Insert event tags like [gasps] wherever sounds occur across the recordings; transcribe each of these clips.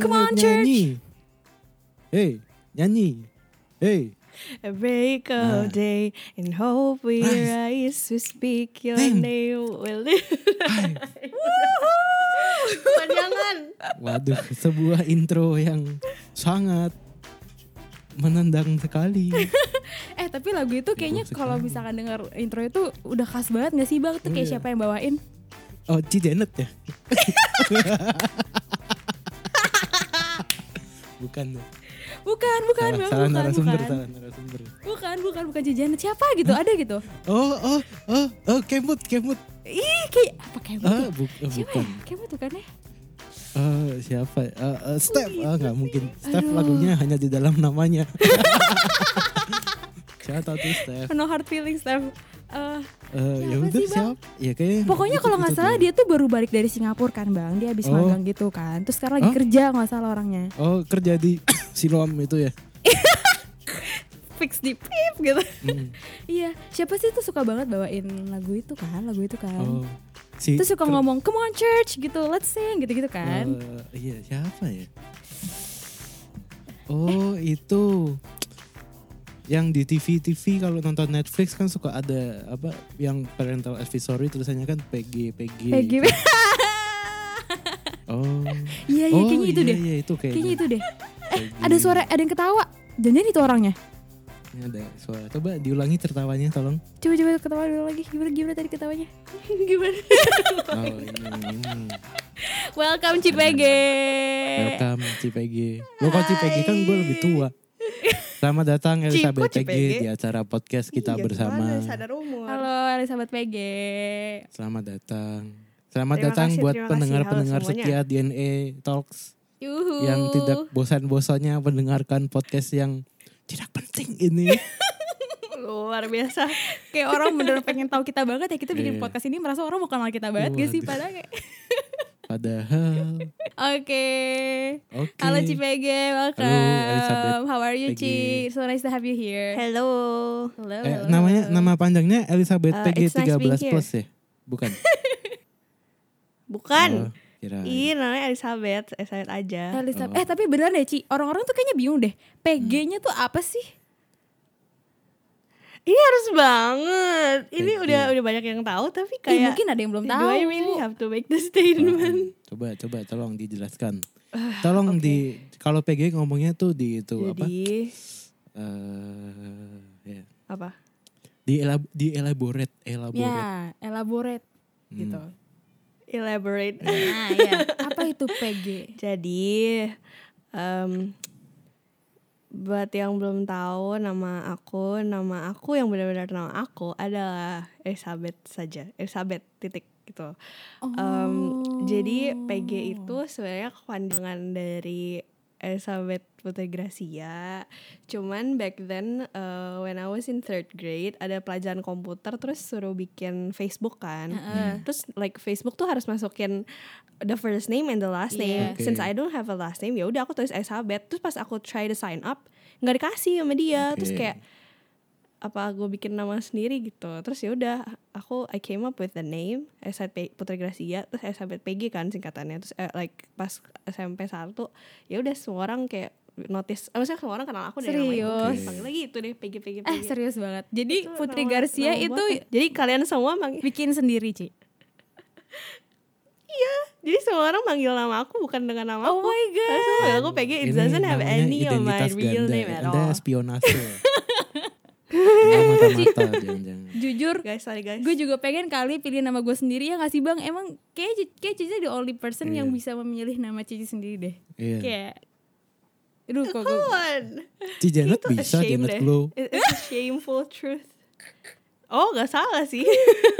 Come on, Nyanyi. Hey, nyanyi. Hey, A break of Ah. day in hope we Rise. rise to speak your Name. name. Will Panjangan. waduh, sebuah intro yang sangat menendang sekali. Eh tapi lagu itu kayaknya kalau misalkan denger intro itu udah khas banget gak sih bang? Tuh kayak Iya. siapa yang bawain? Oh, Ci Janet ya? [laughs] bukan deh. Bukan, bukan salah, bang, salah bukan, narasumber, bukan. salah narasumber. Bukan, bukan, bukan Jajanan. Siapa gitu? Ada gitu? Oh, oh, oh, oh, Kemut, Kemut. Ih, kayak apa kayak Ah, gitu? bu- oh, Siapa bukan. ya? Kayak gitu kan ya? Eh, siapa? Eh, eh, Steph, ah nggak mungkin. Steph Aduh. lagunya hanya di dalam namanya. [laughs] siapa tuh Steph? No hard feelings, Steph. Eh, Eh, ya udah siapa? Ya kayak. pokoknya kalau nggak salah dia tuh baru balik dari Singapura kan bang. Dia habis Oh. magang gitu kan. Terus sekarang lagi Hah? kerja nggak salah orangnya. Oh kerja di [coughs] Siloam itu ya. [laughs] Fix di pip gitu. Hmm. [laughs] iya, siapa sih tuh suka banget bawain lagu itu kan? Lagu itu kan. Oh. Si Terus suka ngomong, come on church gitu, let's sing gitu-gitu kan. Eh, iya siapa ya? Oh itu yang di TV TV kalau nonton Netflix kan suka ada apa yang parental advisory tulisannya kan PG PG. Gitu. [laughs] Oh. Iya, iya oh, kayaknya itu iya, deh. Iya itu kayaknya. Kayaknya itu deh. PG. Ada suara, ada yang ketawa. Jangan itu orangnya. Ini ada suara. Coba diulangi tertawanya tolong. Coba coba ketawa dulu lagi. Gimana gimana tadi ketawanya? [laughs] gimana? Oh ini ini. Welcome CPG. Welcome CPG. Lo kok CPG kan gue lebih tua. Selamat datang Elizabeth Cipu, PG di acara podcast kita Iya, bersama. Halo Elizabeth PG. Selamat datang. Selamat Terima datang kasih, buat pendengar-pendengar setia DNA Talks Yuhu. yang tidak bosan-bosannya mendengarkan podcast yang tidak penting ini. [laughs] luar biasa. [laughs] Kayak orang bener pengen tahu kita banget ya. Kita bikin Iya. podcast ini merasa orang mau kenal kita banget gak sih? Waduh. Padahal kayak Padahal, Oke. oke. Halo CPG, welcome. Halo, Elizabeth How are you, Ci? So nice to have you here. Hello. Hello. Eh, namanya hello. nama panjangnya Elizabeth Uh, PG it's nice 13 being here. plus ya? Bukan. [laughs] Bukan. Oh. Iya namanya Elizabeth, Elizabeth aja. Elizabeth. Oh. Eh tapi beneran deh Ci, orang-orang tuh kayaknya bingung deh. PG-nya tuh apa sih? Ini harus banget. Ini Thank udah you. udah banyak yang tahu tapi Ih, kayak mungkin ada yang belum tahu. Do I really have to make the statement? Coba coba tolong dijelaskan. [sighs] Tolong di kalau PG ngomongnya tuh di itu apa? Jadi Eh ya. apa? Di elab, di elaborate, elaborate. Ya, elaborate Hmm. gitu. Elaborate. Nah, [laughs] ya. Apa itu PG? Jadi em, buat yang belum tahu nama aku, nama aku yang benar-benar nama aku adalah Elizabeth saja. Elizabeth titik gitu. Em, jadi PG itu sebenarnya kepanjangan dari Elizabeth Putri Gracia. Cuman back then uh, when I was in third grade ada pelajaran komputer terus suruh bikin Facebook kan. Terus like Facebook tuh harus masukin the first name and the last name. Iya. Since. I don't have a last name ya udah aku tulis Elizabeth. Terus pas aku try to sign up nggak dikasih sama dia. Terus Oke. kayak apa gue bikin nama sendiri gitu terus ya udah aku I came up with the name Elizabeth P- Putri Gracia terus Elizabeth PG kan singkatannya terus eh, like pas SMP satu ya udah semua orang kayak notice eh, maksudnya semua orang kenal aku dari namanya Serius? Panggil lagi itu deh PG PG PG Eh serius banget. Jadi Itu Putri nama- Garcia nama itu buatan. jadi kalian semua manggil bikin sendiri Ci. jadi semua orang manggil nama aku bukan dengan nama Oh aku my god. Manggil aku PG it Ini doesn't have any of my real ganda. name at Anda all spionase. [laughs] [laughs] Mata-mata jangan-jangan. Jujur, guys sorry guys gue juga pengen kali pilih nama gue sendiri ya gak sih bang? Emang kayak kayak Cici the only person yang Iya. bisa memilih nama Cici sendiri deh. Iya. Kayak, aduh kok gue Come on. Ci Janet Itu bisa, Janet deh. Glow. It- It's a shameful truth. Oh gak salah sih.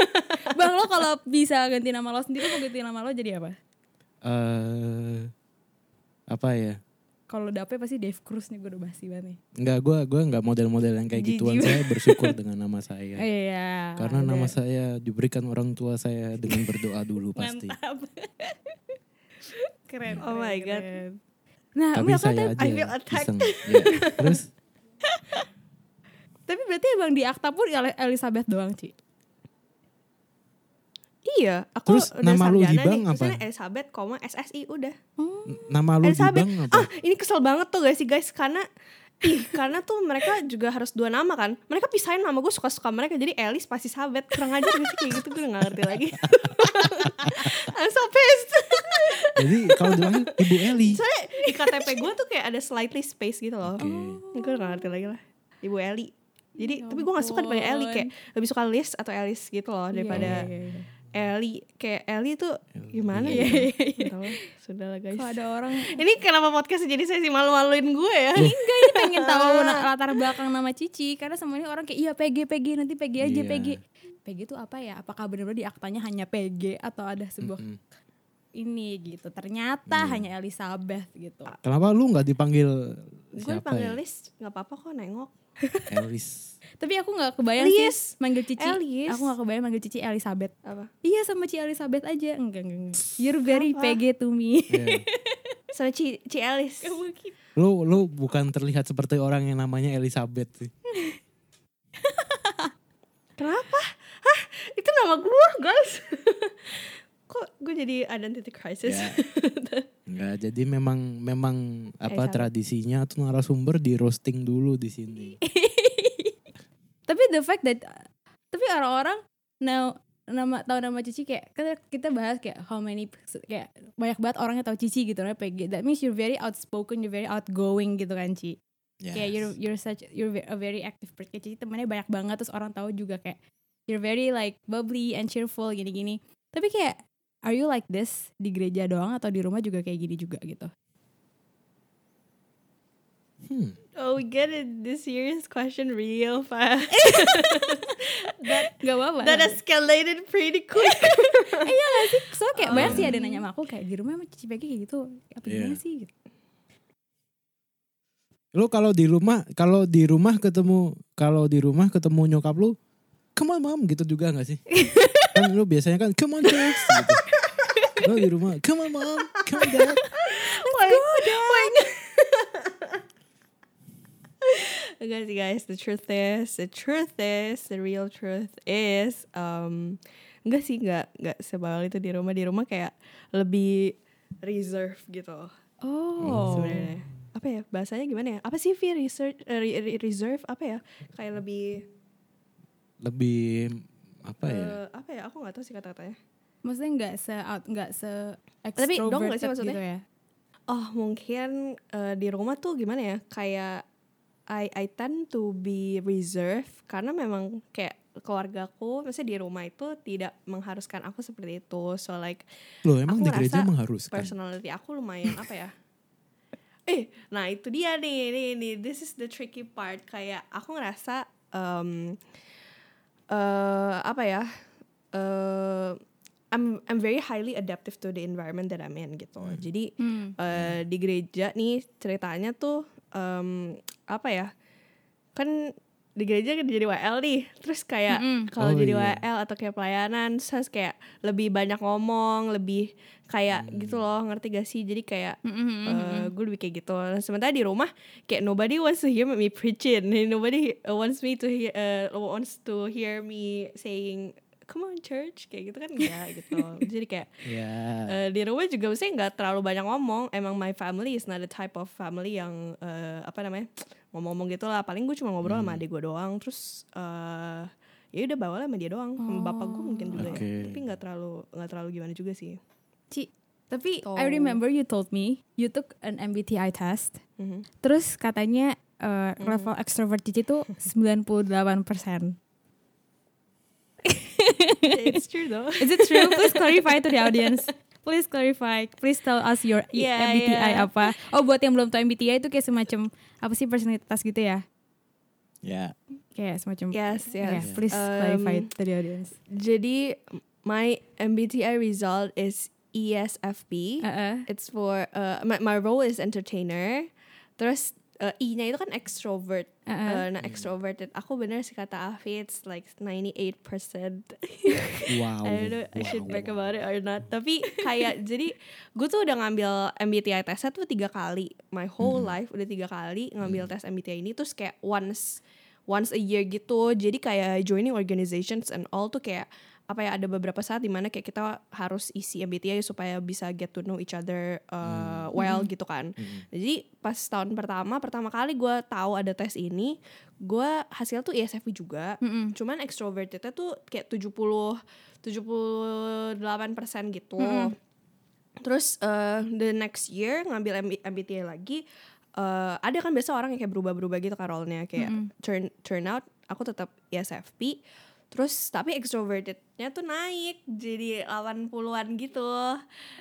[laughs] Bang lo kalau bisa ganti nama lo sendiri mau ganti nama lo jadi apa? Eh apa ya? Kalau dapet pasti Dave Cruz nih gue udah basi banget nih. Enggak, gue gua nggak model-model yang kayak gituan. Saya bersyukur dengan nama saya. [laughs] Iya. Karena ada. nama saya diberikan orang tua saya dengan berdoa dulu [laughs] pasti. Mantap. [laughs] keren. Oh keren, my God. keren. Nah, Tapi saya aja I feel attacked. iseng. Ya. Terus tapi berarti emang di akta pun El- Elizabeth doang, Ci. Iya, aku Terus udah nama lu bank nih. apa? Misalnya Elizabeth, koma SSI udah. Nama lu di Elizabeth. bank apa? Ah, ini kesel banget tuh guys sih guys karena ih karena tuh mereka juga harus dua nama kan. Mereka pisahin nama gue suka-suka mereka jadi Elis pasti Sabet. Kurang gak sih kayak gitu gue gak ngerti lagi. [laughs] I'm so pissed. Jadi kalau dipanggil Ibu Eli. Soalnya di KTP gue tuh kayak ada slightly space gitu loh. Oke. Gue gak ngerti lagi lah. Ibu Eli. Jadi Ya tapi gue gak suka dipanggil Eli kayak lebih suka Liz atau Elis gitu loh daripada Iya, iya, iya. Eli. Kayak Eli tuh gimana Iya, ya? iya, iya. Sudah lah guys. Kok ada orang [laughs] Ini kenapa podcast jadi sesi malu-maluin gue ya? [laughs] enggak ini pengen tahu [laughs] latar belakang nama Cici karena semuanya orang kayak iya PG PG nanti PG aja Iya. PG. PG itu apa ya? Apakah benar-benar di aktanya hanya PG atau ada sebuah Mm-mm. ini gitu. Ternyata hanya Elizabeth gitu. Kenapa lu nggak dipanggil gue siapa panggil ya? Liz nggak apa-apa kok nengok. Elis. Tapi aku nggak kebayang Liz. sih manggil Cici. Elis. Aku nggak kebayang manggil Cici Elizabeth. Apa? Iya sama Ci Elizabeth aja. Enggak, enggak, enggak. You're very Kenapa? PG to me. [laughs] Iya. Sama Ci, Ci Elis. Lu lu bukan terlihat seperti orang yang namanya Elizabeth sih. [laughs] Kenapa? Hah? Itu nama gue guys. [laughs] Kok gue jadi identity crisis? Ya. [laughs] Enggak, jadi memang memang apa Elizabeth. tradisinya tuh narasumber di roasting dulu di sini. [laughs] tapi the fact that tapi orang-orang now nama tahu nama Cici kayak kita, kita bahas kayak how many kayak banyak banget orangnya tahu Cici gitu namanya PG that means you're very outspoken you're very outgoing gitu kan Ci kayak you're you're such you're a very active person kayak Cici temannya banyak banget terus orang tahu juga kayak you're very like bubbly and cheerful gini-gini tapi kayak are you like this di gereja doang atau di rumah juga kayak gini juga gitu Hmm. Oh, we get it. This serious question real fast. [laughs] [laughs] that Gak apa-apa that escalated pretty quick. eh, [laughs] iya gak sih so kayak banyak sih ada nanya sama aku kayak di rumah emang Cici PG kayak gitu apa Iya. gimana sih gitu Lu kalau di rumah kalau di rumah ketemu kalau di rumah ketemu nyokap lu, come on mom gitu juga gak sih? kan lu biasanya kan come on church gitu. Lu di rumah, come on mom, come on dad. Let's go, Dad. Enggak [laughs] sih guys, the truth is, the truth is, the real truth is, um, enggak sih, enggak, enggak sebawal itu di rumah. Di rumah kayak lebih reserve gitu. oh Sebenarnya. Apa ya, bahasanya gimana ya? Apa sih V research, re- re- reserve, apa ya? Kayak lebih, Lebih apa ya? eh, apa ya, aku gak tahu sih kata-katanya. Maksudnya nggak se out nggak se Tapi dong nggak sih maksudnya? gitu ya? Oh mungkin eh, di rumah tuh gimana ya? Kayak I I tend to be reserved karena memang kayak keluargaku maksudnya di rumah itu tidak mengharuskan aku seperti itu. So like Loh emang aku di gereja mengharuskan? personality aku lumayan apa ya? [laughs] Eh nah itu dia nih nih nih. This is the tricky part. Kayak aku ngerasa um, eh apa ya? Eh I'm I'm very highly adaptive to the environment that I'm in gitu jadi Hmm. eh, di gereja nih ceritanya tuh em, apa ya kan di gereja kan jadi WL nih terus kayak Mm-mm. kalau Oh, jadi iya. WL atau kayak pelayanan terus kayak lebih banyak ngomong lebih kayak gitu loh ngerti gak sih jadi kayak Mm-mm. eh, gue lebih kayak gitu sementara di rumah kayak nobody wants to hear me preaching [laughs] nobody wants me to hear eh, wants to hear me saying come on church kayak gitu kan enggak gitu [laughs] jadi kayak Ya. Eh, di rumah juga maksudnya nggak terlalu banyak ngomong. Emang my family is not the type of family yang eh, apa namanya ngomong-ngomong gitu lah. Paling gue cuma ngobrol sama adik gue doang. Terus eh ya udah bawa lah sama dia doang. Sama bapak gue mungkin juga Oke. ya. Tapi nggak terlalu nggak terlalu gimana juga sih. Ci, tapi Tuh. I remember you told me you took an MBTI test. Mhm. Terus katanya uh, level extrovert Cici tuh [laughs] 98%. [laughs] It's true though. Is it true? Please [laughs] clarify to the audience. Please clarify. Please tell us your i- Yeah, MBTI yeah. apa. Oh, buat yang belum tahu MBTI itu kayak semacam apa sih personalitas gitu ya? Ya. Kayak semacam Yes, Yeah, yes. please Um, clarify to the audience. Jadi my MBTI result is E ESFP. Uh-uh. It's for uh, my, my role is entertainer. Terus uh, E-nya itu kan extrovert. Uh-uh. Uh, nah extroverted. Aku bener sih kata Avi it's like 98%. [laughs] Wow. I don't know I should wow, wow. about it or not. Tapi kayak jadi gue tuh udah ngambil MBTI tesnya tuh tiga kali. My whole life udah tiga kali ngambil tes MBTI ini terus kayak once once a year gitu. Jadi kayak joining organizations and all tuh kayak apa ya ada beberapa saat di mana kayak kita harus isi MBTI supaya bisa get to know each other uh, well gitu kan. Jadi pas tahun pertama pertama kali gue tahu ada tes ini, gue hasil tuh E ISFP juga. Mm-mm. Cuman extrovertednya tuh kayak 70 78% gitu. Terus uh, the next year ngambil MB- MBTI lagi uh, ada kan biasa orang yang kayak berubah-berubah gitu kan role-nya kayak turn turn out aku tetap E ISFP. Terus tapi extrovertednya tuh naik jadi 80-an gitu.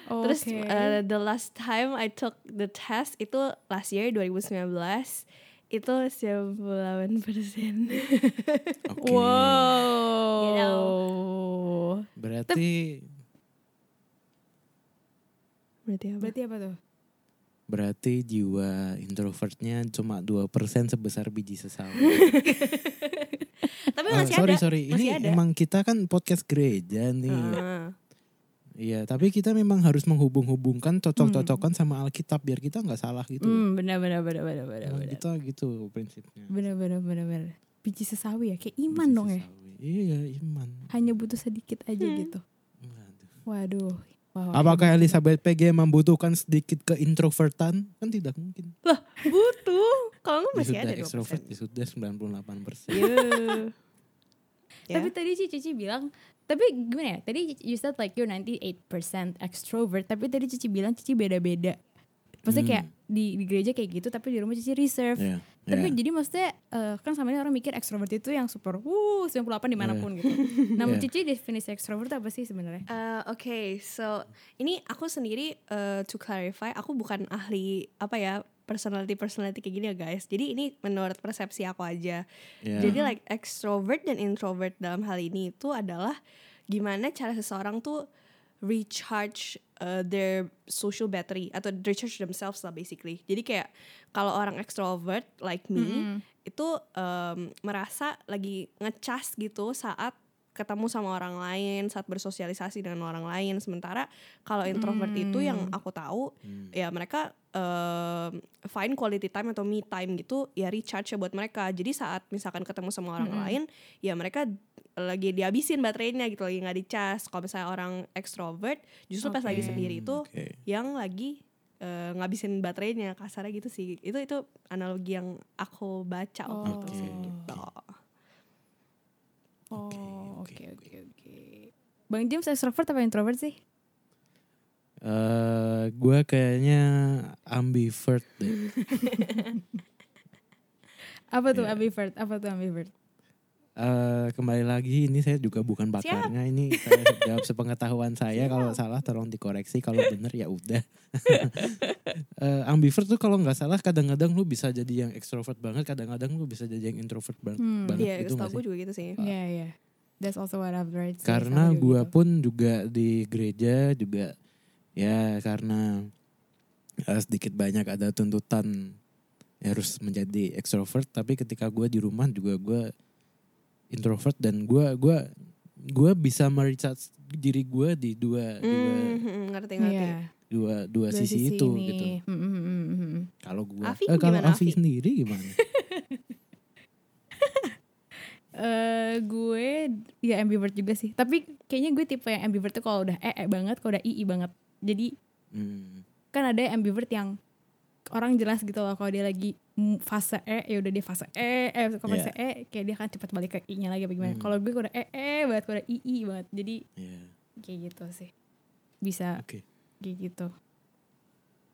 Terus Oke. uh, the last time I took the test itu last year 2019 itu 98 persen. Oke. Wow. You know. Berarti Berarti apa? Berarti apa tuh? berarti jiwa introvertnya cuma 2% sebesar biji sesawi. [laughs] Tapi Oh, masih sorry ada. sorry, ini Masih ada. emang kita kan podcast gereja nih. Ah. Iya, tapi kita memang harus menghubung-hubungkan cocok-cocokan sama Alkitab biar kita nggak salah gitu. Hmm, benar benar benar benar benar Nah, benar. kita gitu prinsipnya. Benar benar benar benar. Biji sesawi ya, kayak iman Biji dong ya. sesawi. Iya, iman. Hanya butuh sedikit aja gitu. Waduh. Wow. Apakah Elizabeth PG membutuhkan sedikit keintrovertan? Kan tidak mungkin. Butuh. Kalau nggak masih ada sudah 2%. extrovert, dia sudah 98 persen. Yeah. Ya. Tapi tadi Cici Cici bilang, tapi gimana ya? Tadi you said like you're 98% extrovert, tapi tadi Cici bilang Cici beda-beda. Maksudnya Hmm. kayak di, di gereja kayak gitu, tapi di rumah Cici reserve. Iya, Tapi iya. jadi maksudnya eh, kan sama ini orang mikir extrovert itu yang super wuh 98 di mana pun gitu. [laughs] Nah, Iya. Cici definisi extrovert apa sih sebenarnya? Uh, Oke, so ini aku sendiri uh, to clarify, aku bukan ahli apa ya personality personality kayak gini ya guys. Jadi ini menurut persepsi aku aja. Iya. Jadi like extrovert dan introvert dalam hal ini itu adalah gimana cara seseorang tuh recharge uh, their social battery atau recharge themselves lah basically. Jadi kayak kalau orang extrovert like me itu um, merasa lagi ngecas gitu saat ketemu sama orang lain, saat bersosialisasi dengan orang lain. Sementara kalau introvert itu yang aku tahu ya mereka um, find quality time atau me time gitu ya recharge ya buat mereka. Jadi saat misalkan ketemu sama orang lain ya mereka lagi dihabisin baterainya gitu lagi nggak dicas. Kalau misalnya orang extrovert justru pas lagi sendiri itu Oke. yang lagi eh, ngabisin baterainya kasarnya gitu sih. Itu itu analogi yang aku baca waktu itu sih gitu. Oh, oke, oke oke oke. Bang James extrovert apa introvert sih? Eh, gue kayaknya ambivert deh. [laughs] Apa tuh Iya. ambivert? Apa tuh ambivert? Eh, kembali lagi ini saya juga bukan bakarnya ini saya jawab sepengetahuan [laughs] saya kalau salah tolong dikoreksi kalau bener ya udah [laughs] Eh, ambivert tuh kalau nggak salah kadang-kadang lu bisa jadi yang extrovert banget kadang-kadang lu bisa jadi yang introvert ban- Hmm. banget Iya, gitu gue sih? juga gitu sih. Iya iya. That's also what I've read. sih, karena juga gua gitu. pun juga di gereja juga ya karena eh, sedikit banyak ada tuntutan ya harus menjadi extrovert tapi ketika gua di rumah juga gua introvert dan gua gua gua bisa merecharge diri gua di dua dua Hmm, ngerti ngerti. Iya. dua dua Dua sisi, itu ini. gitu Hmm, hmm, hmm, hmm, hmm. kalau gua Afi eh, kalau Afi sendiri gimana [laughs] Eh, gue ya ambivert juga sih. Tapi kayaknya gue tipe yang ambivert tuh kalau udah ee banget, kalau udah ii banget. Jadi Hmm, kan ada ambivert yang orang jelas gitu loh kalau dia lagi mm, fase E ya udah dia fase E eh kalau fase E kayak dia akan cepat balik ke I-nya lagi apa gimana. Hmm. Kalau gue udah E E banget, kalau udah II banget. Jadi ya kayak gitu sih. Bisa oke kayak gitu.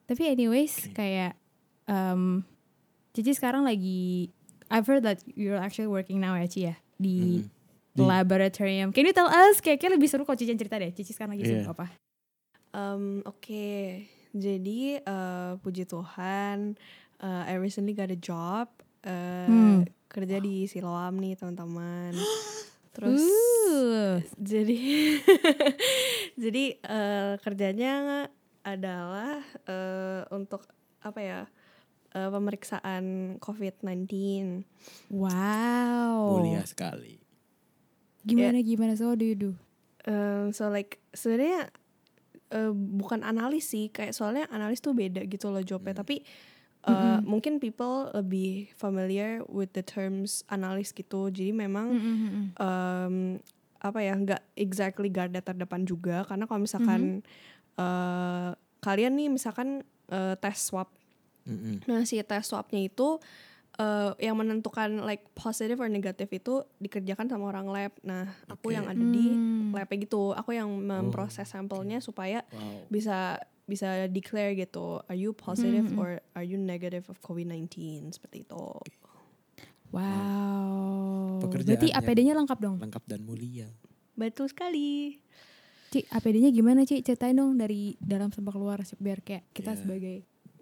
Tapi anyways Oke. kayak um, Cici sekarang lagi I've heard that you're actually working now ya Ci ya di Hmm. Di- laboratorium. Can you tell us kayak, kayak lebih seru kalau Cici yang cerita deh. Cici sekarang lagi Iya. sibuk apa? Um, Oke, jadi eh, puji Tuhan, eh, I recently got a job eh, Hmm. kerja di Siloam nih teman-teman. [gasps] Terus Uh. jadi [laughs] jadi eh, kerjanya adalah eh, untuk apa ya eh, pemeriksaan COVID-19. Wow. mulia sekali Gimana gimana so what do you do? Um, so like sebenarnya uh, bukan analis sih kayak soalnya analis tuh beda gitu loh jobnya. Tapi uh, mungkin people lebih familiar with the terms analis gitu. Jadi memang Mm-mm. um, apa ya nggak exactly garda terdepan juga. Karena kalau misalkan eh, kalian nih misalkan eh, tes swab. Mm-mm. Nah si tes swabnya itu eh, yang menentukan like positive or negatif itu dikerjakan sama orang lab. Nah aku yang ada di Hmm. labnya gitu. Aku yang memproses sampelnya supaya Wow. bisa bisa declare gitu. Are you positive Mhm. or are you negative of COVID-19 seperti itu. Wow. Pekerjaan Berarti APD-nya lengkap dong. Lengkap dan mulia. Betul sekali. Ci, APD-nya gimana, Ci? Ceritain dong dari dalam sampai keluar biar kayak kita Iya. sebagai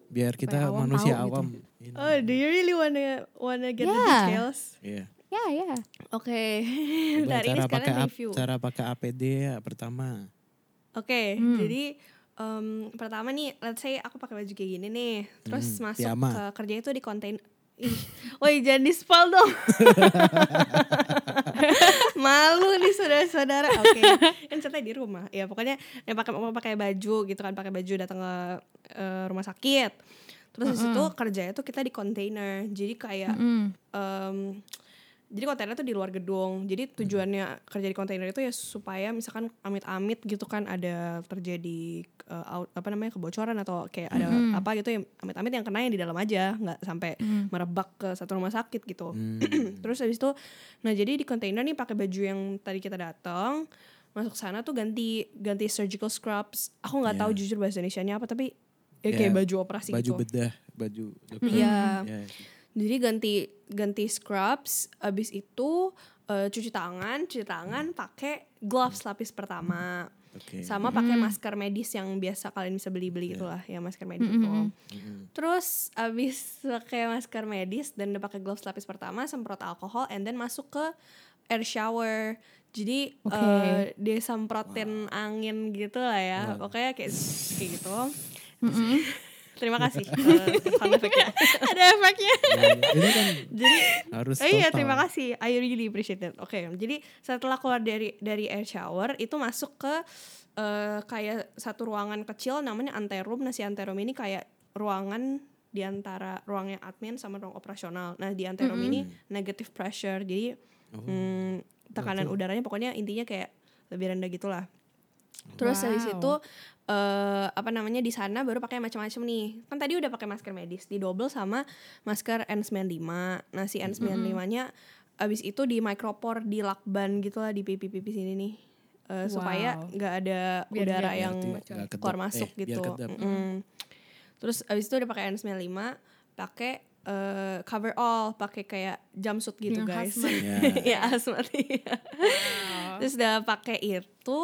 Biar kita awam manusia tahu gitu. awam. Ini. Oh, do you really wanna wanna get the Yeah. details? Iya. ya ya. Oke, Coba dari ini cara pakai sekarang ap- review. cara pakai APD ya pertama. Oke, Hmm. jadi em, pertama nih, let's say aku pakai baju kayak gini nih, terus Hmm, masuk piyama. ke kerja itu di konten. Woi jangan di spoil dong. [laughs] Malu nih saudara-saudara. Oke, [laughs] kan ceritanya di rumah. Ya pokoknya yang pakai mau pakai baju gitu kan, pakai baju datang ke eh, rumah sakit. Terus di situ kerjanya tuh kita di kontainer. Jadi kayak Mm-mm. em, jadi kontainer tuh di luar gedung. Jadi tujuannya kerja di kontainer itu ya supaya misalkan amit-amit gitu kan ada terjadi eh, out- apa namanya kebocoran atau kayak ada Mm-mm. apa gitu yang amit-amit yang kena yang di dalam aja, nggak sampai Mm. merebak ke satu rumah sakit gitu. Hmm. [clears throat] Terus habis itu nah jadi di kontainer nih pakai baju yang tadi kita datang masuk sana tuh ganti ganti surgical scrubs. Aku nggak Ya. tahu jujur bahasa Indonesia-nya apa tapi ya Ya, kayak baju operasi baju gitu. bedah, baju dokter. Iya. Ya. Jadi ganti ganti scrubs, abis itu eh, cuci tangan, cuci tangan pakai gloves lapis pertama, Oke. sama pakai masker medis yang biasa kalian bisa beli-beli itulah, ya masker medis itu. Mm-mm. Terus abis pakai masker medis dan udah pakai gloves lapis pertama, semprot alkohol, and then masuk ke air shower. Jadi Oke. eh, dia semprotin angin gitu lah ya, Wow. pokoknya kayak kayak gitu. Mm-mm. [laughs] Terima [laughs] kasih sound effect-nya. Ada efeknya. [laughs] Ya, ini kan Jadi harus Oh iya total. terima kasih I really appreciate it Oke jadi setelah keluar dari dari air shower Itu masuk ke eh, Kayak satu ruangan kecil Namanya anteroom Nah si anteroom ini kayak ruangan di antara ruangnya admin sama ruang operasional. Nah di anteroom ini negative pressure, jadi Oh. hmm, tekanan udaranya pokoknya intinya kayak lebih rendah gitulah. Terus dari Wow. situ eh apa namanya di sana baru pakai macam-macam nih. Kan tadi udah pakai masker medis, di double sama masker N95. Nah, si N95-nya abis itu di micropore di lakban gitu lah di pipi-pipi sini nih. Eh, supaya Wow. nggak ada Biar udara yang Biar ti- nggak kedap. keluar masuk Eh, biar gitu. kedap. Mm-mm. Terus abis itu udah pakai N95, pakai eh, cover all, pakai kayak jumpsuit gitu Yang guys. hazmat. [laughs] Ya. ya hazmat iya. Terus udah pakai itu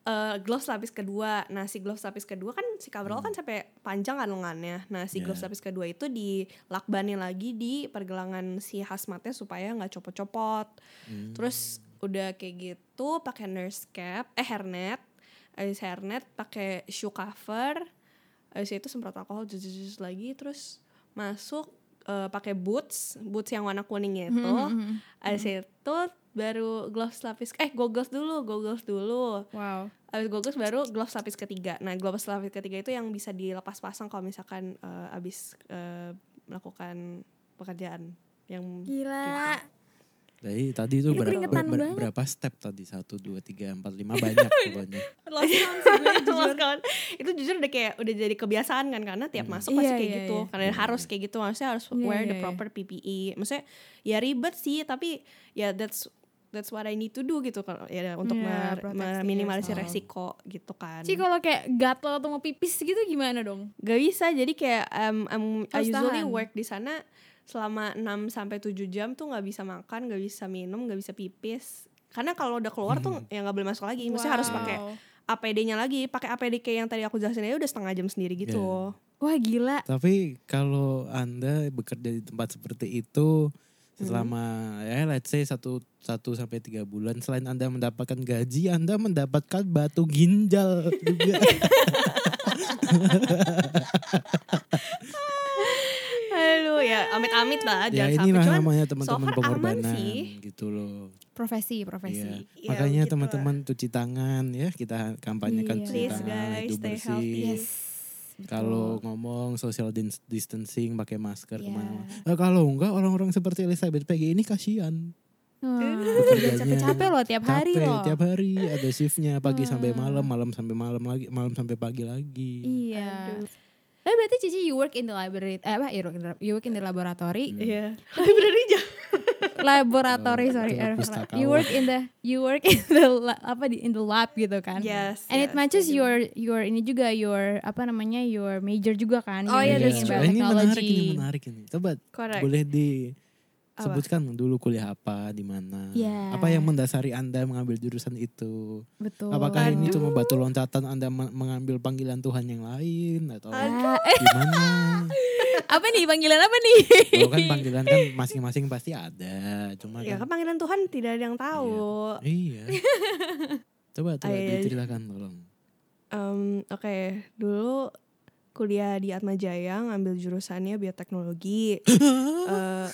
eh, gloves lapis kedua. Nah, si gloves lapis kedua kan si coverall kan sampai panjang kan lengannya. Nah, si Ya. gloves lapis kedua itu dilakbanin lagi di pergelangan si hazmatnya supaya nggak copot-copot. Hmm. Terus udah kayak gitu pakai nurse cap, eh hairnet. Habis hairnet pakai shoe cover. Habis itu semprot alkohol jus lagi terus masuk eh, pakai boots, boots yang warna kuning itu. Habis itu baru gloves lapis eh goggles dulu, goggles dulu. Wow. Habis goggles baru gloves lapis ketiga. Nah, gloves lapis ketiga itu yang bisa dilepas pasang kalau misalkan eh, habis eh, melakukan pekerjaan yang Gila. Jadi tadi itu Ini ber- keringetan ber- ber- banget. berapa step tadi? Satu, dua, tiga, empat, lima banyak pokoknya. [laughs] Lost [laughs] count itu jujur udah kayak udah jadi kebiasaan kan karena tiap masuk pasti Iya, kayak iya, gitu iya. karena harus kayak gitu maksudnya harus Iya, wear iya, the iya. proper PPE maksudnya ya ribet sih tapi ya that's that's what I need to do gitu kalau ya untuk Iya, mer- protecting meminimalisir yourself. resiko gitu kan Ci kalau kayak gatel atau mau pipis gitu gimana dong? gak bisa jadi kayak um, um, I Harus usually tahan. work di sana selama 6 sampai 7 jam tuh nggak bisa makan nggak bisa minum nggak bisa pipis karena kalau udah keluar tuh ya nggak boleh masuk lagi maksudnya harus Wow. pakai APD-nya lagi pakai APD kayak yang tadi aku jelasin aja udah setengah jam sendiri gitu Wah gila. Tapi kalau anda bekerja di tempat seperti itu selama ya let's say satu satu sampai tiga bulan selain anda mendapatkan gaji anda mendapatkan batu ginjal juga [laughs] Halo ya amit-amit lah ya jangan ini sampai cuman namanya so teman-teman aman pengorbanan sih. gitu loh Profesi, profesi. Iya. Ya, makanya gitu teman-teman cuci tangan ya kita kampanyekan Iya. cuci Please, tangan guys, itu stay bersih healthy. Yes. Kalau ngomong social dis- distancing pakai masker Iya. ke mana-mana. Eh, kalau enggak orang-orang seperti Elizabeth Peggy ini kasihan. Udah capek-capek loh tiap hari capek loh. tiap hari ada shiftnya pagi sampai Hmm. malam malam sampai malam lagi malam sampai pagi lagi Iya. Aduh. Tapi berarti Cici you work in the library, eh apa you work in the, you work in the laboratory, Iya. Library [laughs] aja. Laboratory sorry, eh, pustakawan. you work in the you work in the apa di in the lab gitu kan? Yes. And it yes, matches I do. your your ini juga your apa namanya your major juga kan? Oh, iya, that's true. Wah, ini menarik ini menarik ini coba Correct. boleh disebutkan dulu kuliah apa di mana Iya. apa yang mendasari anda mengambil jurusan itu Betul. apakah ini Aduh. cuma batu loncatan anda me- mengambil panggilan Tuhan yang lain atau eh, gimana [laughs] apa nih panggilan apa nih? Kalau kan panggilan kan masing-masing pasti ada cuma Ya kan kan panggilan Tuhan tidak ada yang tahu. iya [laughs] coba coba iya. diceritakan tolong Em, Oke, dulu kuliah di Atma Jaya ngambil jurusannya bioteknologi. [laughs] Eh,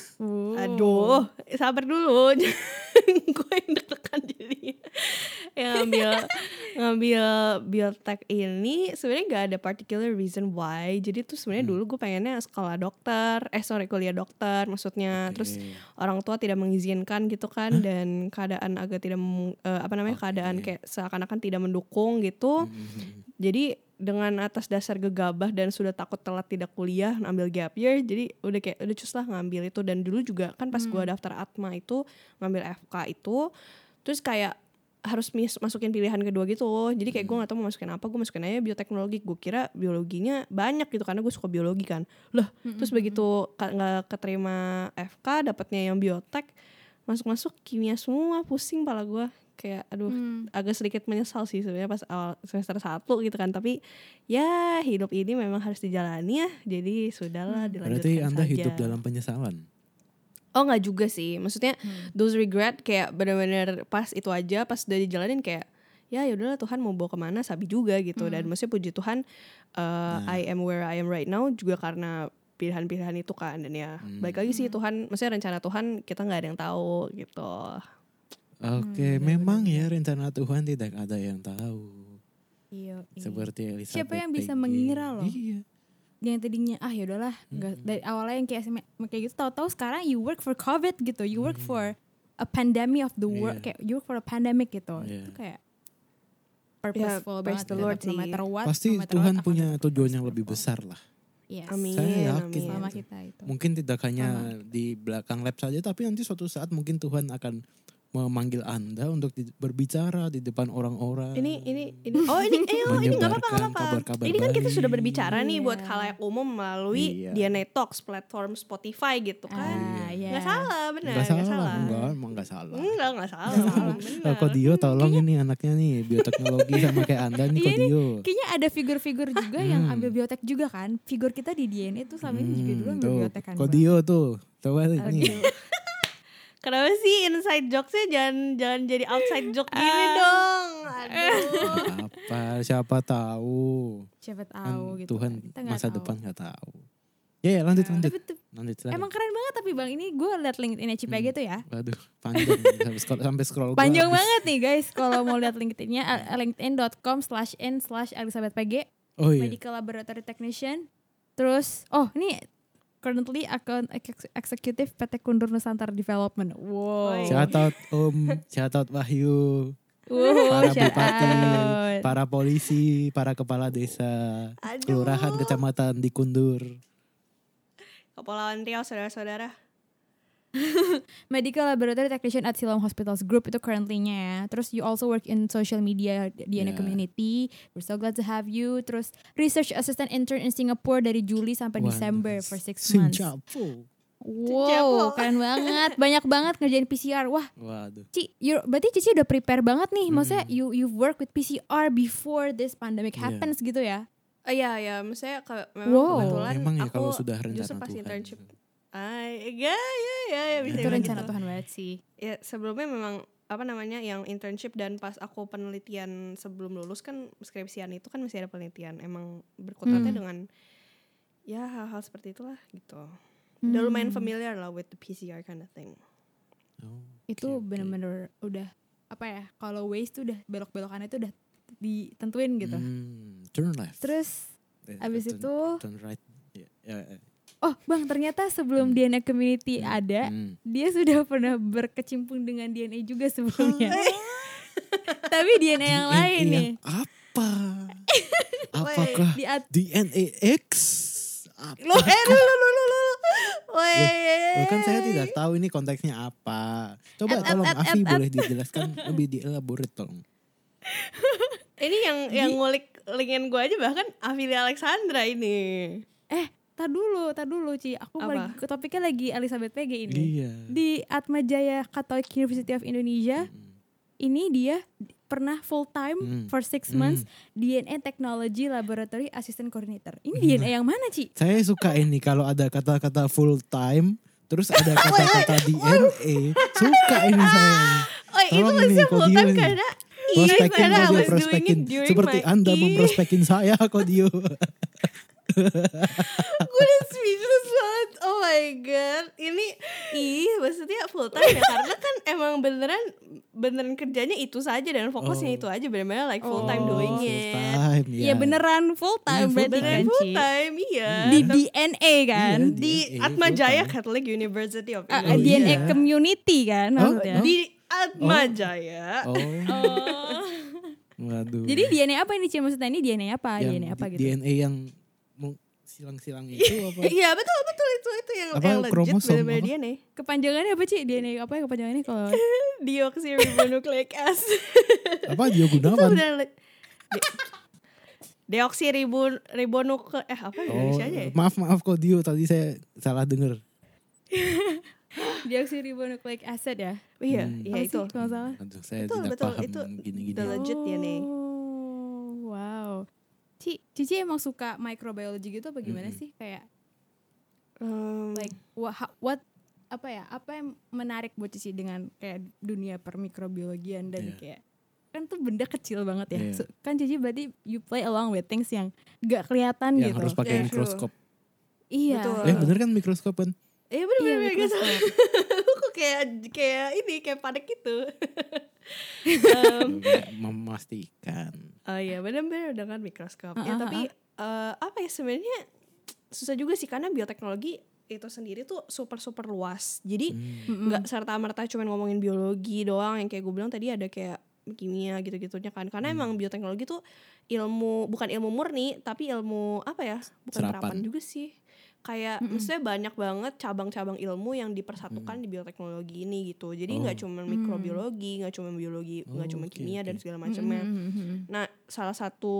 aduh, sabar dulu. [laughs] Gue yang deg-degan jadi. yang ngambil [laughs] ngambil biotek ini sebenarnya nggak ada particular reason why. Jadi tuh sebenarnya dulu gue pengennya sekolah dokter, eh sorry kuliah dokter maksudnya. Terus Oke. orang tua tidak mengizinkan gitu kan dan keadaan agak tidak eh, apa namanya Oke. keadaan kayak seakan-akan tidak mendukung gitu. Mhm. Jadi dengan atas dasar gegabah dan sudah takut telat tidak kuliah ngambil gap year jadi udah kayak udah cus lah ngambil itu. Dan dulu juga kan pas gua daftar Atma itu ngambil FK itu terus kayak harus mis- masukin pilihan kedua gitu jadi kayak gue gak tahu mau masukin apa gue masukin aja bioteknologi. Gue kira biologinya banyak gitu karena gue suka biologi kan. Lah terus begitu ka- nggak keterima FK dapatnya yang biotek masuk-masuk kimia semua pusing pala gue kayak aduh Hmm. agak sedikit menyesal sih sebenarnya pas awal semester 1 gitu kan. Tapi ya hidup ini memang harus dijalani ya. Jadi sudahlah dilanjutkan berarti anda saja. hidup dalam penyesalan? Oh nggak juga sih. Maksudnya Hmm. those regret kayak benar-benar pas itu aja pas udah dijalanin kayak ya yaudahlah Tuhan mau bawa ke mana sabi juga gitu. Dan maksudnya puji Tuhan uh, I am where I am right now juga karena pilihan-pilihan itu kan dan ya balik lagi sih Tuhan maksudnya rencana Tuhan kita nggak ada yang tahu gitu Oke, memang ya rencana Tuhan tidak ada yang tahu. Iya. iya. Seperti Elizabeth Siapa yang bisa PG. mengira loh? Iya. yang tadinya ah yaudahlah nggak dari awalnya yang kayak kayak gitu tahu-tahu sekarang you work for covid gitu you work for a pandemic of the world Iya. kayak you work for a pandemic gitu Iya. itu kayak purposeful praise banget the gitu. Lord no matter what Pasti no matter Tuhan what, punya tujuan yang purposeful. lebih besar lah. Yes. amin Saya yakin. amin. sama kita itu Mungkin tidak hanya di belakang lab saja, tapi nanti suatu saat mungkin Tuhan akan memanggil Anda untuk di- berbicara di depan orang-orang. Ini ini ini oh ini eh oh, ini nggak apa-apa nggak apa-apa. Ini kan kita baik. sudah berbicara nih buat Iya. khalayak umum melalui Iya. DNA Talks platform Spotify gitu kan. ah ya Nggak salah benar Enggak nggak salah, salah. enggak, emang enggak salah. Enggak nggak salah. [laughs] Oh, benar. Kodio tolong ini anaknya nih bioteknologi [laughs] sama kayak Anda nih Iya nih, Kodio. kayaknya ada figur-figur juga yang Hmm. ambil biotek juga kan figur kita di DNA tuh selama ini juga dulu ambil biotek kan Kodio tuh. Coba nih. Kenapa sih inside jokesnya jangan jangan jadi outside joke gini Ah. dong. Aduh. Apa siapa tahu. siapa Kan tahu gitu Tuhan kan. Kita nggak masa tahu. depan nggak tahu. Ya, ya lanjut lanjut. Tapi Lanjut silakan. emang keren banget tapi bang ini gue liat LinkedIn CPG Hmm. tuh ya Waduh, panjang [laughs] sampai scroll, sampai scroll gua Panjang habis. [laughs] banget nih guys kalau mau lihat LinkedIn-nya uh, linkedin.com slash n slash Elizabeth PG Oh iya. Medical Laboratory Technician. Terus oh ini currently account executive PT Kundur Nusantara Development. Wow. Shout out Om, shout out Wahyu, Wow, para bupati, out. para polisi, para kepala desa, Aduh. kelurahan, kecamatan di Kundur. Kepulauan Riau saudara-saudara. [laughs] Medical Laboratory Technician at Siloam Hospitals Group itu currently-nya ya. Terus you also work in social media DNA Yeah. community. We're so glad to have you. Terus research assistant intern in Singapore dari Juli sampai Waduh, Desember for six months. Wow, keren banget. Banyak banget ngerjain PCR. Wah, Waduh. Ci, you, berarti Cici udah prepare banget nih. Maksudnya Hmm. you you've worked with PCR before this pandemic happens gitu ya. Oh iya ya, maksudnya kalau memang Wow. kebetulan Memang ya aku kalau sudah rencana justru pas Tuhan. internship. Ay, ya ya ya, ya bisa Itu rencana gitu. Tuhan banget sih. Ya sebelumnya memang apa namanya yang internship dan pas aku penelitian sebelum lulus kan skripsian itu kan masih ada penelitian. Emang berkutatnya Hmm. dengan ya hal-hal seperti itulah gitu. Udah lumayan Hmm. familiar lah with the PCR kind of thing. Oh, Itu bener-bener udah apa ya? Kalau waste tuh udah belok-belokannya tuh udah ditentuin gitu. Hmm, turn left. Terus Eh, abis turn- itu turn right. Ya, ya, ya. Oh bang ternyata sebelum DNA community ada Hmm. dia sudah pernah berkecimpung dengan DNA juga sebelumnya [laughs] tapi DNA yang lain DNA nih yang apa? [laughs] Apakah di at- DNA X? Apa? Loh, eh, lu, lu, lu, lu. Loh, kan saya tidak tahu ini konteksnya apa. Coba At- tolong at- Afi at- boleh dijelaskan [laughs] lebih dielaborate tolong. Ini yang yang ngulik linkin gue aja bahkan Afilia Alexandra ini. eh tar dulu tar dulu Ci aku Apa? lagi topiknya lagi Elizabeth PG ini Iya. di Atmajaya Catholic University of Indonesia ini dia pernah full time Hmm. for six Hmm. months DNA Technology Laboratory Assistant Coordinator. Ini DNA yang mana Ci? Saya suka ini kalau ada kata-kata full time terus ada [laughs] kata-kata DNA. Suka ini saya. Oh itu maksudnya nih, full time ini. karena Prospekin karena I was doing it during Seperti my- Anda memprospekin saya Kodio. [laughs] Gue udah speechless banget Oh my god Ini Ih maksudnya full time ya Karena kan emang beneran Beneran kerjanya itu saja Dan fokusnya Oh. itu aja Bener-bener like full time Oh, doing it time ya. Iya beneran full time Iya, full berarti Beneran kan full time Iya Di Tapi DNA kan? Iya, Di DNA Atma Jaya. Catholic University of Oh, DNA iya. community kan Oh, oh. Di Atma Jaya Oh, Oh. [laughs] waduh. Jadi DNA apa ini Ci? Maksudnya ini DNA apa? yang DNA apa di- gitu? DNA yang silang-silang itu apa? Iya betul betul itu itu yang Apa, yang legit apa? dia nih Kepanjangannya apa Ci? DNA apa ya kepanjangannya kalau [laughs] Deoxyribonucleic acid apa dia itu gunawan? bener le- de- deoksiribon ribonuk eh apa Oh, Indonesia aja ya? maaf maaf kok Dio tadi saya salah dengar. [laughs] deoxyribonucleic acid ya? Iya, Hmm. iya Apa itu. sih kalau salah? Aduh, saya Betul, tidak betul. paham Itu gini-gini. the legit ya nih. Oh, wow. Ci, Cici emang suka microbiology gitu apa gimana Mm-mm. sih? Kayak Um, like what, what apa ya? Apa yang menarik buat Cici dengan kayak dunia permikrobiologian dan Iya. kayak kan tuh benda kecil banget ya. Iya. So, kan Cici berarti you play along with things yang gak kelihatan yang gitu. harus pakai Yeah, true. mikroskop. Iya. Betul. Eh bener kan mikroskop kan? Iya bener Iya, bener bener. Kok kayak kayak ini kayak panik gitu. [laughs] um, Memastikan. oh iya bener-bener dengan mikroskop. Ah, ya ah, tapi eh, apa ya sebenarnya susah juga sih karena bioteknologi itu sendiri tuh super super luas. Jadi Hmm. Nggak serta merta cuma ngomongin biologi doang yang kayak gue bilang tadi ada kayak kimia gitu-gitunya kan karena Hmm. emang bioteknologi tuh ilmu bukan ilmu murni tapi ilmu apa ya bukan Serapan. terapan juga sih kayak Mm-mm. maksudnya banyak banget cabang-cabang ilmu yang dipersatukan di bioteknologi ini gitu jadi nggak Oh. cuma Hmm. mikrobiologi nggak cuma biologi nggak Oh, cuma kimia dan oke. segala macamnya Mm-mm. Nah, salah satu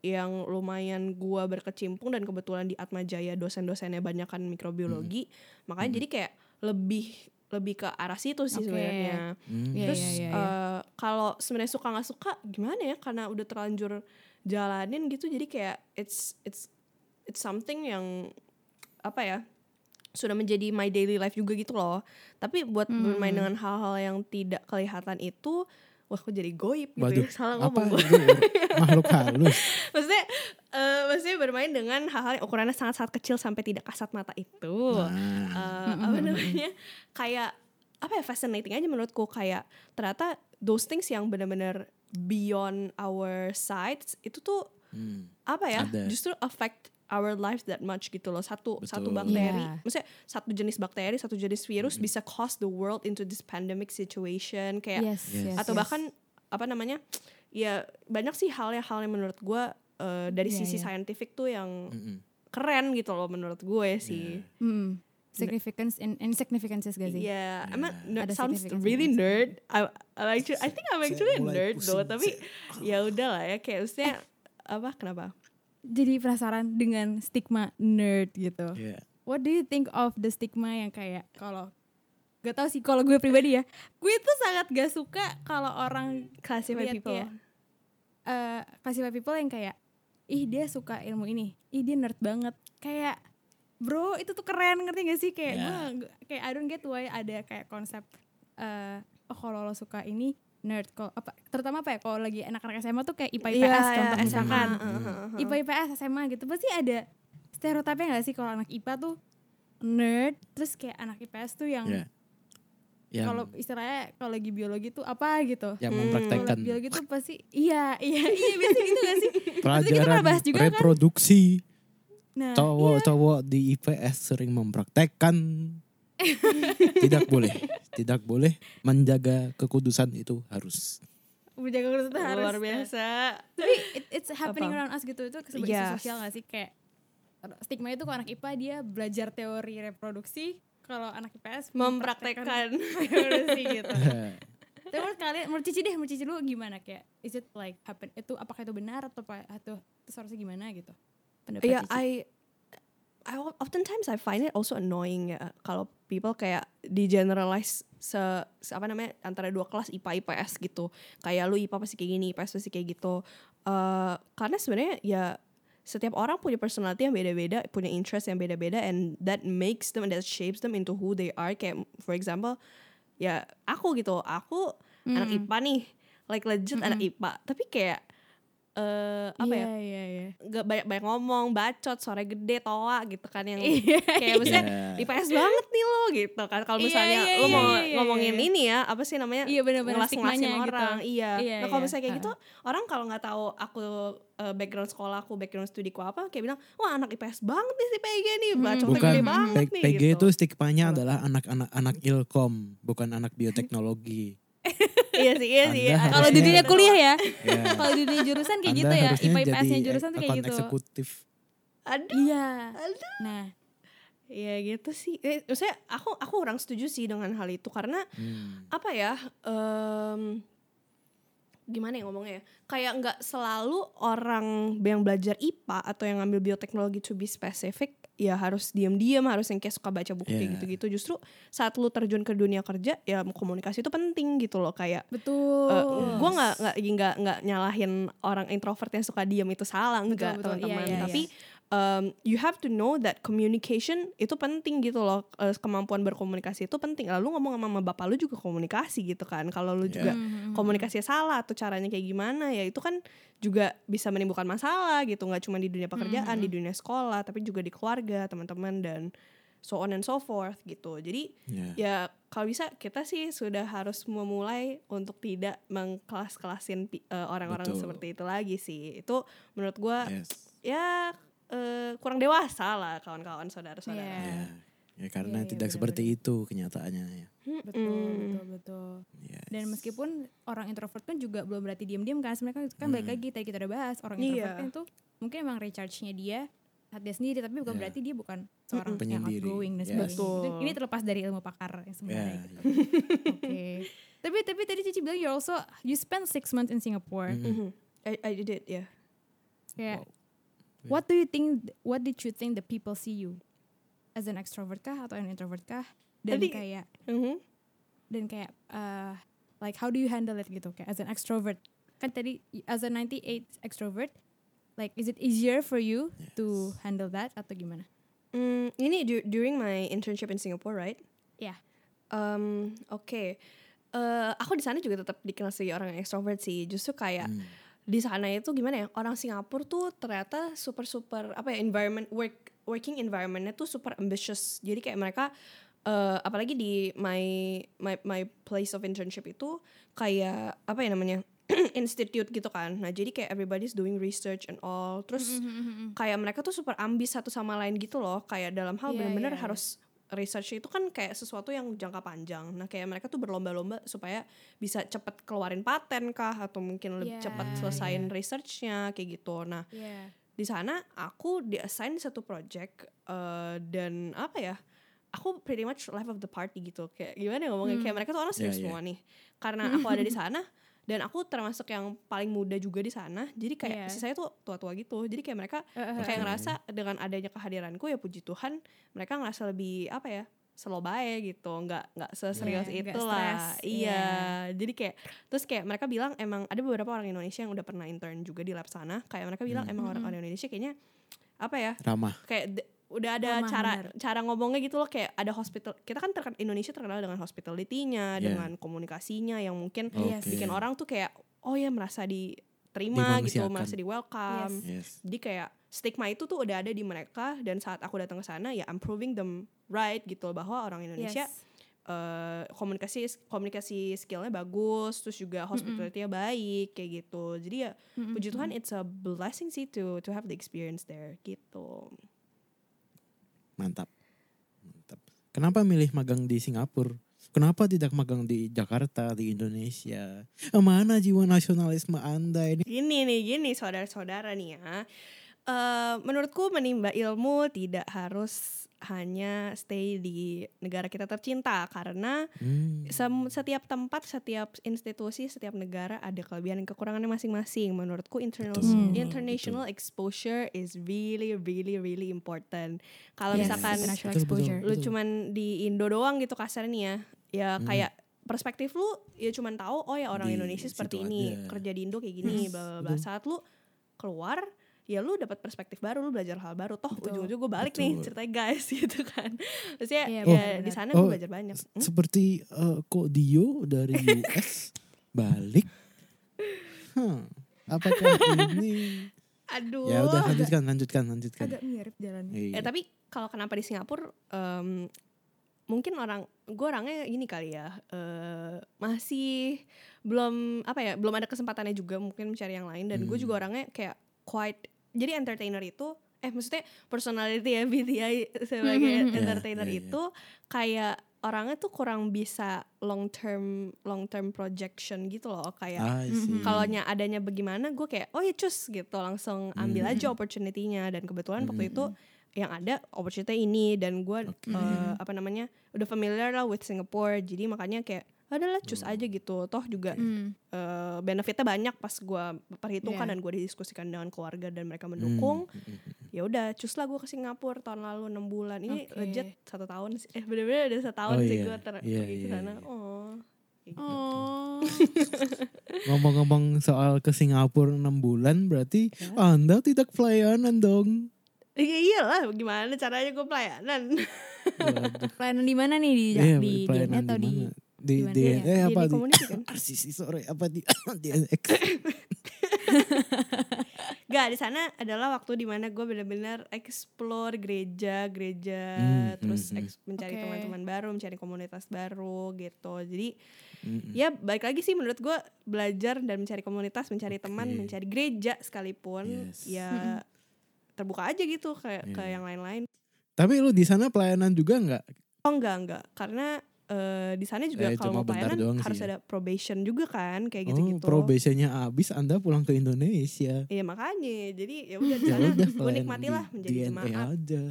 yang lumayan gua berkecimpung dan kebetulan di Atma Jaya dosen-dosennya banyak kan mikrobiologi, makanya Hmm. jadi kayak lebih lebih ke arah situ sih Oke. sebenarnya. Hmm. Iya, Terus iya, iya, iya. eh, kalau sebenarnya suka nggak suka gimana ya? Karena udah terlanjur jalanin gitu, jadi kayak it's it's it's something yang apa ya? sudah menjadi my daily life juga gitu loh. Tapi buat Hmm. bermain dengan hal-hal yang tidak kelihatan itu, wah kok jadi goib gitu Waduh, ya. Salah apa ngomong gua itu makhluk halus? [laughs] maksudnya eh, maksudnya bermain dengan hal-hal yang ukurannya sangat-sangat kecil sampai tidak kasat mata itu Nah, Eh, apa namanya kayak apa ya fascinating aja menurutku kayak ternyata those things yang benar-benar beyond our sights itu tuh hmm. apa ya Ada. justru affect our lives that much gitu loh satu satu Betul. bakteri Iya. maksudnya satu jenis bakteri satu jenis virus bisa cause the world into this pandemic situation kayak Yes, Yes. atau yes. bahkan apa namanya ya banyak sih hal yang hal yang menurut gue eh, dari Iya, sisi iya. scientific tuh yang Mm-mm. keren gitu loh menurut gue sih. Hmm. Significance and insignificances gak sih? Iya, emang nerd Ada sounds really nerd. I, I actually, I think I'm actually a nerd though, tapi ya udah lah ya kayak maksudnya apa kenapa? Jadi penasaran dengan stigma nerd gitu. Iya. What do you think of the stigma yang kayak kalau gak tau sih kalau gue pribadi ya, gue tuh sangat gak suka kalau orang Classify people. kayak, eh classify people yang kayak ih dia suka ilmu ini, ih dia nerd banget. Kayak bro itu tuh keren ngerti gak sih kayak Ya. gue kayak I don't get why ada kayak konsep eh oh kalau lo suka ini nerd kalau apa terutama apa ya kalau lagi anak-anak SMA tuh kayak IPA IPS Iya, contoh iya, misalkan SMA, uh, uh, uh. IPA IPS SMA gitu pasti ada stereotipnya gak sih kalau anak IPA tuh nerd terus kayak anak IPS tuh yang Iya. Yang kalau istilahnya kalau lagi biologi tuh apa gitu yang Hmm. mempraktekkan biologi tuh pasti iya iya [laughs] iya biasa gitu gak sih kita pelajaran pernah bahas juga kan? reproduksi. Nah, Cowok-cowok di IPS sering mempraktekkan tidak boleh, tidak boleh menjaga kekudusan itu harus. menjaga kurus itu harus Luar biasa. tapi it- it's happening Apa? around us gitu itu sebagai Yes. isu sosial gak sih kayak stigma itu kok anak IPA dia belajar teori reproduksi kalau anak IPS Mempraktekkan. reproduksi [laughs] gitu [laughs] tapi menurut kalian menurut Cici deh menurut Cici lu gimana kayak is it like happen itu apakah itu benar atau apa atau itu seharusnya gimana gitu pendapat Yeah, Cici I I oftentimes I find it also annoying ya kalau people kayak di generalize se, se- apa namanya antara dua kelas IPA IPS gitu. Kayak lu IPA pasti kayak gini, IPS pasti kayak gitu. Eh karena sebenarnya ya setiap orang punya personality yang beda-beda, punya interest yang beda-beda and that makes them and that shapes them into who they are. Kayak for example, ya aku gitu, aku anak IPA nih, like legit anak IPA, tapi kayak eh apa ya? Iya, iya, iya. gak banyak banyak ngomong, bacot, suara gede, toa gitu kan yang [laughs] Iya, kayak maksudnya iya. IPS banget nih lo gitu kan. Kalau Iya, misalnya iya, lo iya, mau iya, iya, ngomongin iya. ini ya, apa sih namanya? Iya, benar-benar ngelas-ngelasin stigmanya gitu. orang. Iya. Iya, nah, kalau misalnya kayak Ha. gitu, orang kalau nggak tahu aku eh, background sekolah aku, background studiku apa, kayak bilang, "Wah, anak IPS banget nih si PG nih, bacotnya Bukan gede banget P- nih." PG gitu. itu stigmanya adalah anak-anak anak ilkom, bukan anak bioteknologi. Iya sih, iya sih. Kalau di dunia kuliah ya Ya. kalau di dunia jurusan kayak Anda gitu ya IPA IPS nya jadi jurusan tuh kayak gitu eksekutif. Aduh. iya Aduh. nah Iya gitu sih. Eh, maksudnya aku aku orang setuju sih dengan hal itu karena Hmm. apa ya em, gimana ya ngomongnya ya kayak nggak selalu orang yang belajar IPA atau yang ngambil bioteknologi to be specific ya harus diam-diam harus yang kayak suka baca buku kayak Yeah. gitu-gitu justru saat lu terjun ke dunia kerja ya komunikasi itu penting gitu loh kayak betul eh, gua nggak nggak nggak nggak nyalahin orang introvert yang suka diam itu salah enggak betul. Iya, teman-teman iya, tapi um, you have to know that communication itu penting gitu loh Eh, kemampuan berkomunikasi itu penting lalu ngomong sama mama bapak lu juga komunikasi gitu kan kalau lu juga Mhm. komunikasinya salah atau caranya kayak gimana ya itu kan juga bisa menimbulkan masalah gitu nggak cuma di dunia pekerjaan di dunia sekolah tapi juga di keluarga teman-teman dan so on and so forth gitu jadi Ya. ya kalau bisa kita sih sudah harus memulai untuk tidak mengkelas-kelasin eh, orang-orang Betul. seperti itu lagi sih itu menurut gua Yes. ya eh, kurang dewasa lah kawan-kawan saudara-saudara Iya. Ya. Ya karena Iya, iya, tidak benar-benar. seperti itu kenyataannya ya. betul betul betul Yes. dan meskipun orang introvert kan juga belum berarti diam-diam kan sebenarnya kan- kan balik Hmm. lagi tadi kita udah bahas orang Iya. introvert kan itu mungkin emang recharge-nya dia saat dia sendiri tapi bukan Iya. berarti dia bukan seorang yang Penyendiri. outgoing dan Yes. sebagainya Betul. Dan ini terlepas dari ilmu pakar yang Ya. sebenarnya gitu. [laughs] oke tapi tapi tadi Cici bilang you also you spend six months in Singapore Hmm. Mhm. I, I did it ya kayak Wow. What do you think what did you think the people see you? As an extrovert kah atau an introvert kah? Dan Tadi- kayak Mhm. dan kayak uh, like how do you handle it gitu? Kayak as an extrovert. Kan tadi as a 98 extrovert like is it easier for you to handle that atau gimana? Mm, ini du- during my internship in Singapore right? Ya Um, Oke, Eh, aku di sana juga tetap dikenal sebagai orang yang extrovert sih. Justru kayak Hmm. Di sana itu gimana ya? Orang Singapura tuh ternyata super super apa ya environment work working environmentnya tuh super ambitious. Jadi kayak mereka eh, apalagi di my my my place of internship itu kayak apa ya namanya [clears throat] institute gitu kan. Nah jadi kayak everybody's doing research and all. Terus kayak mereka tuh super ambis satu sama lain gitu loh. Kayak dalam hal Iya, benar-benar iya, iya. harus research itu kan kayak sesuatu yang jangka panjang. Nah, kayak mereka tuh berlomba-lomba supaya bisa cepet keluarin paten kah atau mungkin lebih Iya, cepat selesaiin researchnya kayak gitu. Nah, ya di sana aku diassign satu project eh, dan apa ya? Aku pretty much life of the party gitu. Kayak gimana ya ngomongnya? Kayak mereka tuh orang serius Iya, iya. semua nih. Karena [laughs] aku ada di sana dan aku termasuk yang paling muda juga di sana. Jadi kayak Iya. sisanya tuh tua-tua gitu. Jadi kayak mereka Eh, kayak Oke. ngerasa dengan adanya kehadiranku ya puji Tuhan mereka ngerasa lebih apa ya slow bae gitu nggak nggak seserius Iya, nggak itu lah stres, iya iya. jadi kayak terus kayak mereka bilang emang ada beberapa orang Indonesia yang udah pernah intern juga di lab sana kayak mereka bilang Hmm. emang orang-orang Indonesia kayaknya apa ya Ramah. kayak udah ada Ramah, cara benar. cara ngomongnya gitu loh kayak ada hospital kita kan terkenal Indonesia terkenal dengan hospitality-nya Iya. dengan komunikasinya yang mungkin Iya Oke. sih. bikin orang tuh kayak oh ya merasa diterima gitu merasa di welcome Yes. jadi kayak stigma itu tuh udah ada di mereka dan saat aku datang ke sana ya I'm proving them right gitu bahwa orang Indonesia Yes. eh, komunikasi komunikasi skillnya bagus terus juga hospitality-nya baik kayak gitu jadi ya Mm-mm. puji Tuhan it's a blessing sih to to have the experience there gitu Mantap. Mantap. Kenapa milih magang di Singapura? Kenapa tidak magang di Jakarta, di Indonesia? Mana jiwa nasionalisme Anda ini? Gini nih, gini saudara-saudara nih ya. Eh, menurutku menimba ilmu tidak harus hanya stay di negara kita tercinta karena Hmm, setiap tempat, setiap institusi, setiap negara ada kelebihan dan kekurangannya masing-masing. Menurutku internal Betul, international exposure is really really really important. Kalau Yes, misalkan international Betul, betul. exposure. lu cuman di Indo doang gitu kasarnya nih ya, ya Hmm. kayak perspektif lu ya cuman tahu oh ya orang Di Indonesia seperti ini, aja. kerja di Indo kayak gini, Yes, bla bla bla. betul. Saat lu keluar ya lu dapat perspektif baru, lu belajar hal baru. Toh ujung-ujung gue balik nih Betul. ceritanya guys [laughs] gitu kan. Maksudnya Iya, ya benar-benar. di sana Oh, gue belajar banyak. Hmm? Seperti eh, kok Dio dari US [laughs] balik? Hmm, apakah ini? [laughs] Aduh. Ya udah lanjutkan, lanjutkan, lanjutkan. Agak mirip jalannya. Iya. Eh tapi kalau kenapa di Singapura em, mungkin orang gue orangnya gini kali ya eh, masih belum apa ya belum ada kesempatannya juga mungkin mencari yang lain dan gue Hmm. juga orangnya kayak quite jadi entertainer itu eh maksudnya personality ya BTI sebagai Mhm. entertainer Iya, iya, iya. itu kayak orangnya tuh kurang bisa long term long term projection gitu loh kayak see. Mhm. kalau nya adanya bagaimana gue kayak oh ya cus gitu langsung ambil Hmm. aja opportunity-nya dan kebetulan waktu Hmm. itu yang ada opportunity ini dan gue Oke. eh, apa namanya udah familiar lah with Singapore jadi makanya kayak adalah cus Hmm. aja gitu toh juga Hmm. eh, benefitnya banyak pas gue perhitungkan Iya. dan gue didiskusikan dengan keluarga dan mereka Hmm, mendukung hmm, hmm. ya udah cus lah gue ke Singapura tahun lalu enam bulan ini Oke. legit satu tahun sih eh bener-bener udah setahun Oh sih iya. gue ter- Iya, pergi ke iya, sana iya. oh Oh. [laughs] Ngomong-ngomong soal ke Singapura 6 bulan berarti Anda tidak pelayanan dong. Iya iyalah gimana caranya gue pelayanan. Pelayanan di mana nih di Iya, di DNA atau di di? Di di ya? eh Di- apa di di kan? RCC sore apa di [laughs] di NX [laughs] Gak di sana adalah waktu di mana gue benar-benar explore gereja gereja Hmm, terus hmm, hmm. eks- mencari Oke. teman-teman baru mencari komunitas baru gitu jadi Mm-mm. ya baik lagi sih menurut gue belajar dan mencari komunitas mencari teman Oke. mencari gereja sekalipun Yes. ya [laughs] terbuka aja gitu kayak ke Iya. yang lain-lain Tapi lu di sana pelayanan juga nggak? oh enggak enggak karena eh, di sana juga Eh, kalau mau pelayanan doang sih harus ya. ada probation juga kan kayak Oh, gitu-gitu probationnya habis Anda pulang ke Indonesia. Iya makanya, jadi ya udah di [laughs] Ya sana udah [laughs] gue pelayanan nikmatilah di menjadi DNA jemaat. aja.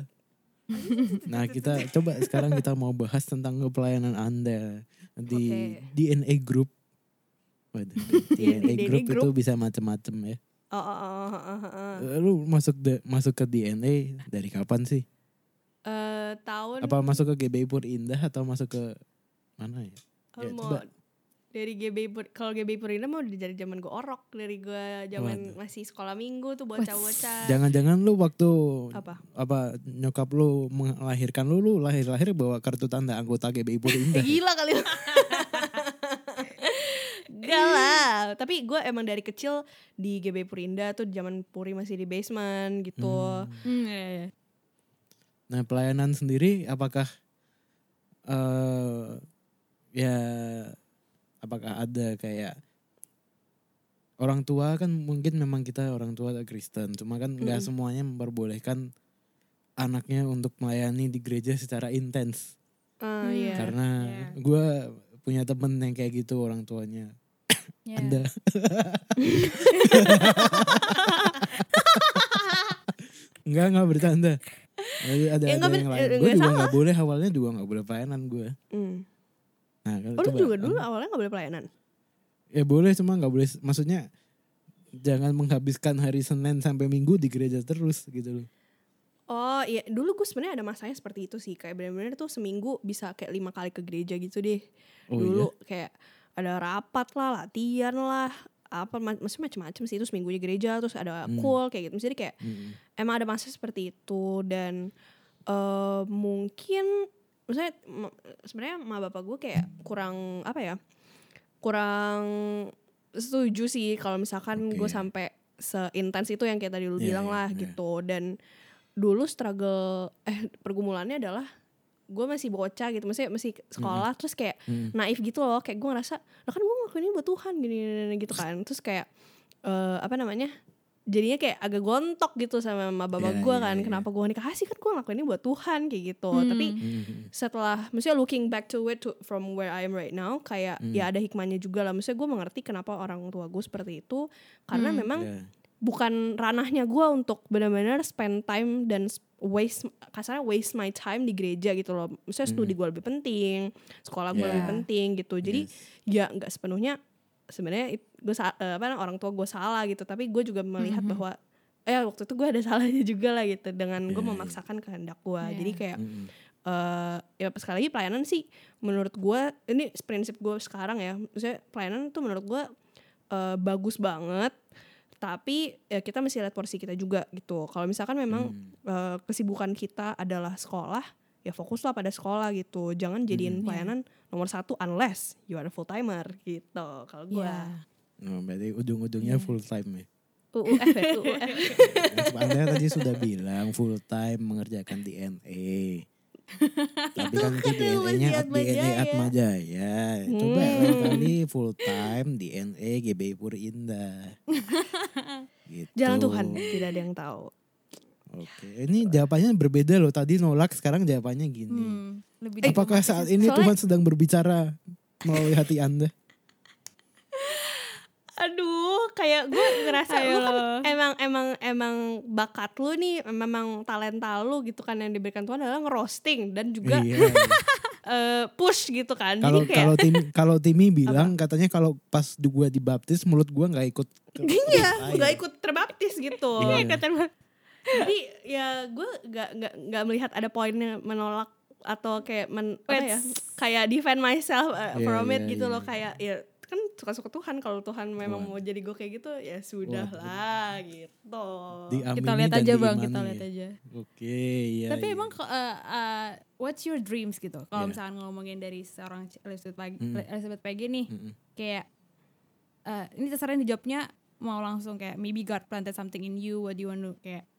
[laughs] Nah kita coba sekarang kita mau bahas tentang pelayanan Anda di Oke. DNA Group. Waduh, DNA DNA Group, itu Group. bisa macam-macam ya. Oh, oh, oh, oh, oh, oh. Eh, Lu masuk de- masuk ke DNA dari kapan sih? Eh, tahun Apa masuk ke GBI Pur Indah atau masuk ke mana ya? oh, ya, mau coba. dari GB Pur- kalau GB Purina mau dari zaman gue orok dari gue zaman masih sekolah minggu tuh bocah-bocah. Jangan-jangan lu waktu Apa? apa nyokap lu melahirkan lu lu lahir-lahir bawa kartu tanda anggota GBI Pur [laughs] Indah. Gila kali. Gak lah, tapi gue emang dari kecil di GB Purinda tuh zaman Puri masih di basement gitu. Hmm, iya, iya. Nah pelayanan sendiri apakah eh ya apakah ada kayak orang tua kan mungkin memang kita orang tua Kristen cuma kan nggak Mm-mm. semuanya memperbolehkan anaknya untuk melayani di gereja secara intens Ah, iya. karena Iya. gue punya temen yang kayak gitu orang tuanya Iya. anda Enggak [laughs] enggak bercanda. Ada, Ya, ada nggak yang lain. eh, Gue nggak juga nggak boleh awalnya juga nggak boleh pelayanan gue. Hmm. Nah, kalau Oh lu juga dulu em, awalnya gak boleh pelayanan? Ya boleh cuma nggak boleh. Maksudnya jangan menghabiskan hari Senin sampai Minggu di gereja terus gitu loh. Oh iya dulu gue sebenarnya ada masanya seperti itu sih kayak benar-benar tuh seminggu bisa kayak lima kali ke gereja gitu deh Oh dulu kayak ada rapat lah latihan lah apa ma- maksudnya macam-macam sih itu seminggunya gereja terus ada Hmm. cool kayak gitu jadi kayak iya. Emang ada masa seperti itu dan eh mungkin maksudnya ma- sebenarnya ma bapak gue kayak kurang apa ya kurang setuju sih kalau misalkan gue Oke. sampai seintens itu yang kayak tadi lu Iya, bilang iya, lah iya. gitu dan dulu struggle eh pergumulannya adalah gue masih bocah gitu masih masih sekolah terus kayak Mm. naif gitu loh kayak gue ngerasa lah kan gue ngelakuin ini buat Tuhan gini, gini, gini," gitu kan terus kayak eh apa namanya jadinya kayak agak gontok gitu sama mama bapak Iya, gue iya, kan iya. kenapa gue dikasih kan gue ngelakuin ini buat Tuhan kayak gitu Hmm. tapi Hmm. setelah maksudnya looking back to it to, from where I am right now kayak Hmm. ya ada hikmahnya juga lah maksudnya gue mengerti kenapa orang tua gue seperti itu karena Hmm. memang Iya. bukan ranahnya gue untuk benar-benar spend time dan waste kasarnya waste my time di gereja gitu loh maksudnya studi gue lebih penting sekolah gue Hmm. Yeah. lebih penting gitu jadi Yes. ya nggak sepenuhnya sebenarnya gue apa orang tua gue salah gitu tapi gue juga melihat Mhm. bahwa eh waktu itu gue ada [laughs] salahnya juga lah gitu dengan gue Iya, iya. memaksakan kehendak gue Iya. jadi kayak Mm-mm. eh ya sekali lagi pelayanan sih menurut gue ini prinsip gue sekarang ya maksudnya pelayanan tuh menurut gue eh, bagus banget tapi ya kita mesti lihat porsi kita juga gitu kalau misalkan memang Hmm. eh, kesibukan kita adalah sekolah ya fokuslah pada sekolah gitu jangan jadiin Hmm. pelayanan nomor satu unless you are a full timer gitu kalau gue Iya. Oh, berarti ujung-ujungnya Iya. full time ya. UUF ya, UUF. [laughs] Anda tadi sudah bilang full time mengerjakan DNA. [laughs] Tapi kan itu DNA-nya DNA Atmajaya. Atma Jaya. Coba Hmm. lain kali full time DNA GBI Pur Indah. [laughs] Gitu. jalan Tuhan tidak ada yang tahu Oke, ini jawabannya berbeda loh. Tadi nolak, sekarang jawabannya gini. Hmm, lebih Apakah saat ini soalnya- Tuhan sedang berbicara melalui hati Anda? [laughs] aduh kayak gue ngerasa Ayo lu kan emang emang emang bakat lu nih memang talenta lu gitu kan yang diberikan Tuhan adalah ngerosting dan juga Iya. [laughs] eh, push gitu kan Kalau jadi kayak kalau tim kalau Timi bilang katanya kalau pas gua dibaptis mulut gua nggak ikut. iya nggak ikut terbaptis gitu Iya. Jadi ya gue nggak nggak nggak melihat ada poinnya menolak atau kayak men, apa ya kayak defend myself uh, Iya, from it iya, gitu iya. loh kayak ya kan suka-suka Tuhan kalau Tuhan memang Tuhan. mau jadi gue kayak gitu ya sudah lah gitu Diamini kita lihat aja bang, kita ya. lihat aja. Oke, iya. Tapi iya. emang uh, uh, what's your dreams gitu? Kalau Iya. misalkan ngomongin dari seorang Elizabeth Pagi, Mm. Elizabeth Pagi nih, Mm-mm. kayak uh, ini terserah nih jawabnya mau langsung kayak maybe God planted something in you, what do you want to kayak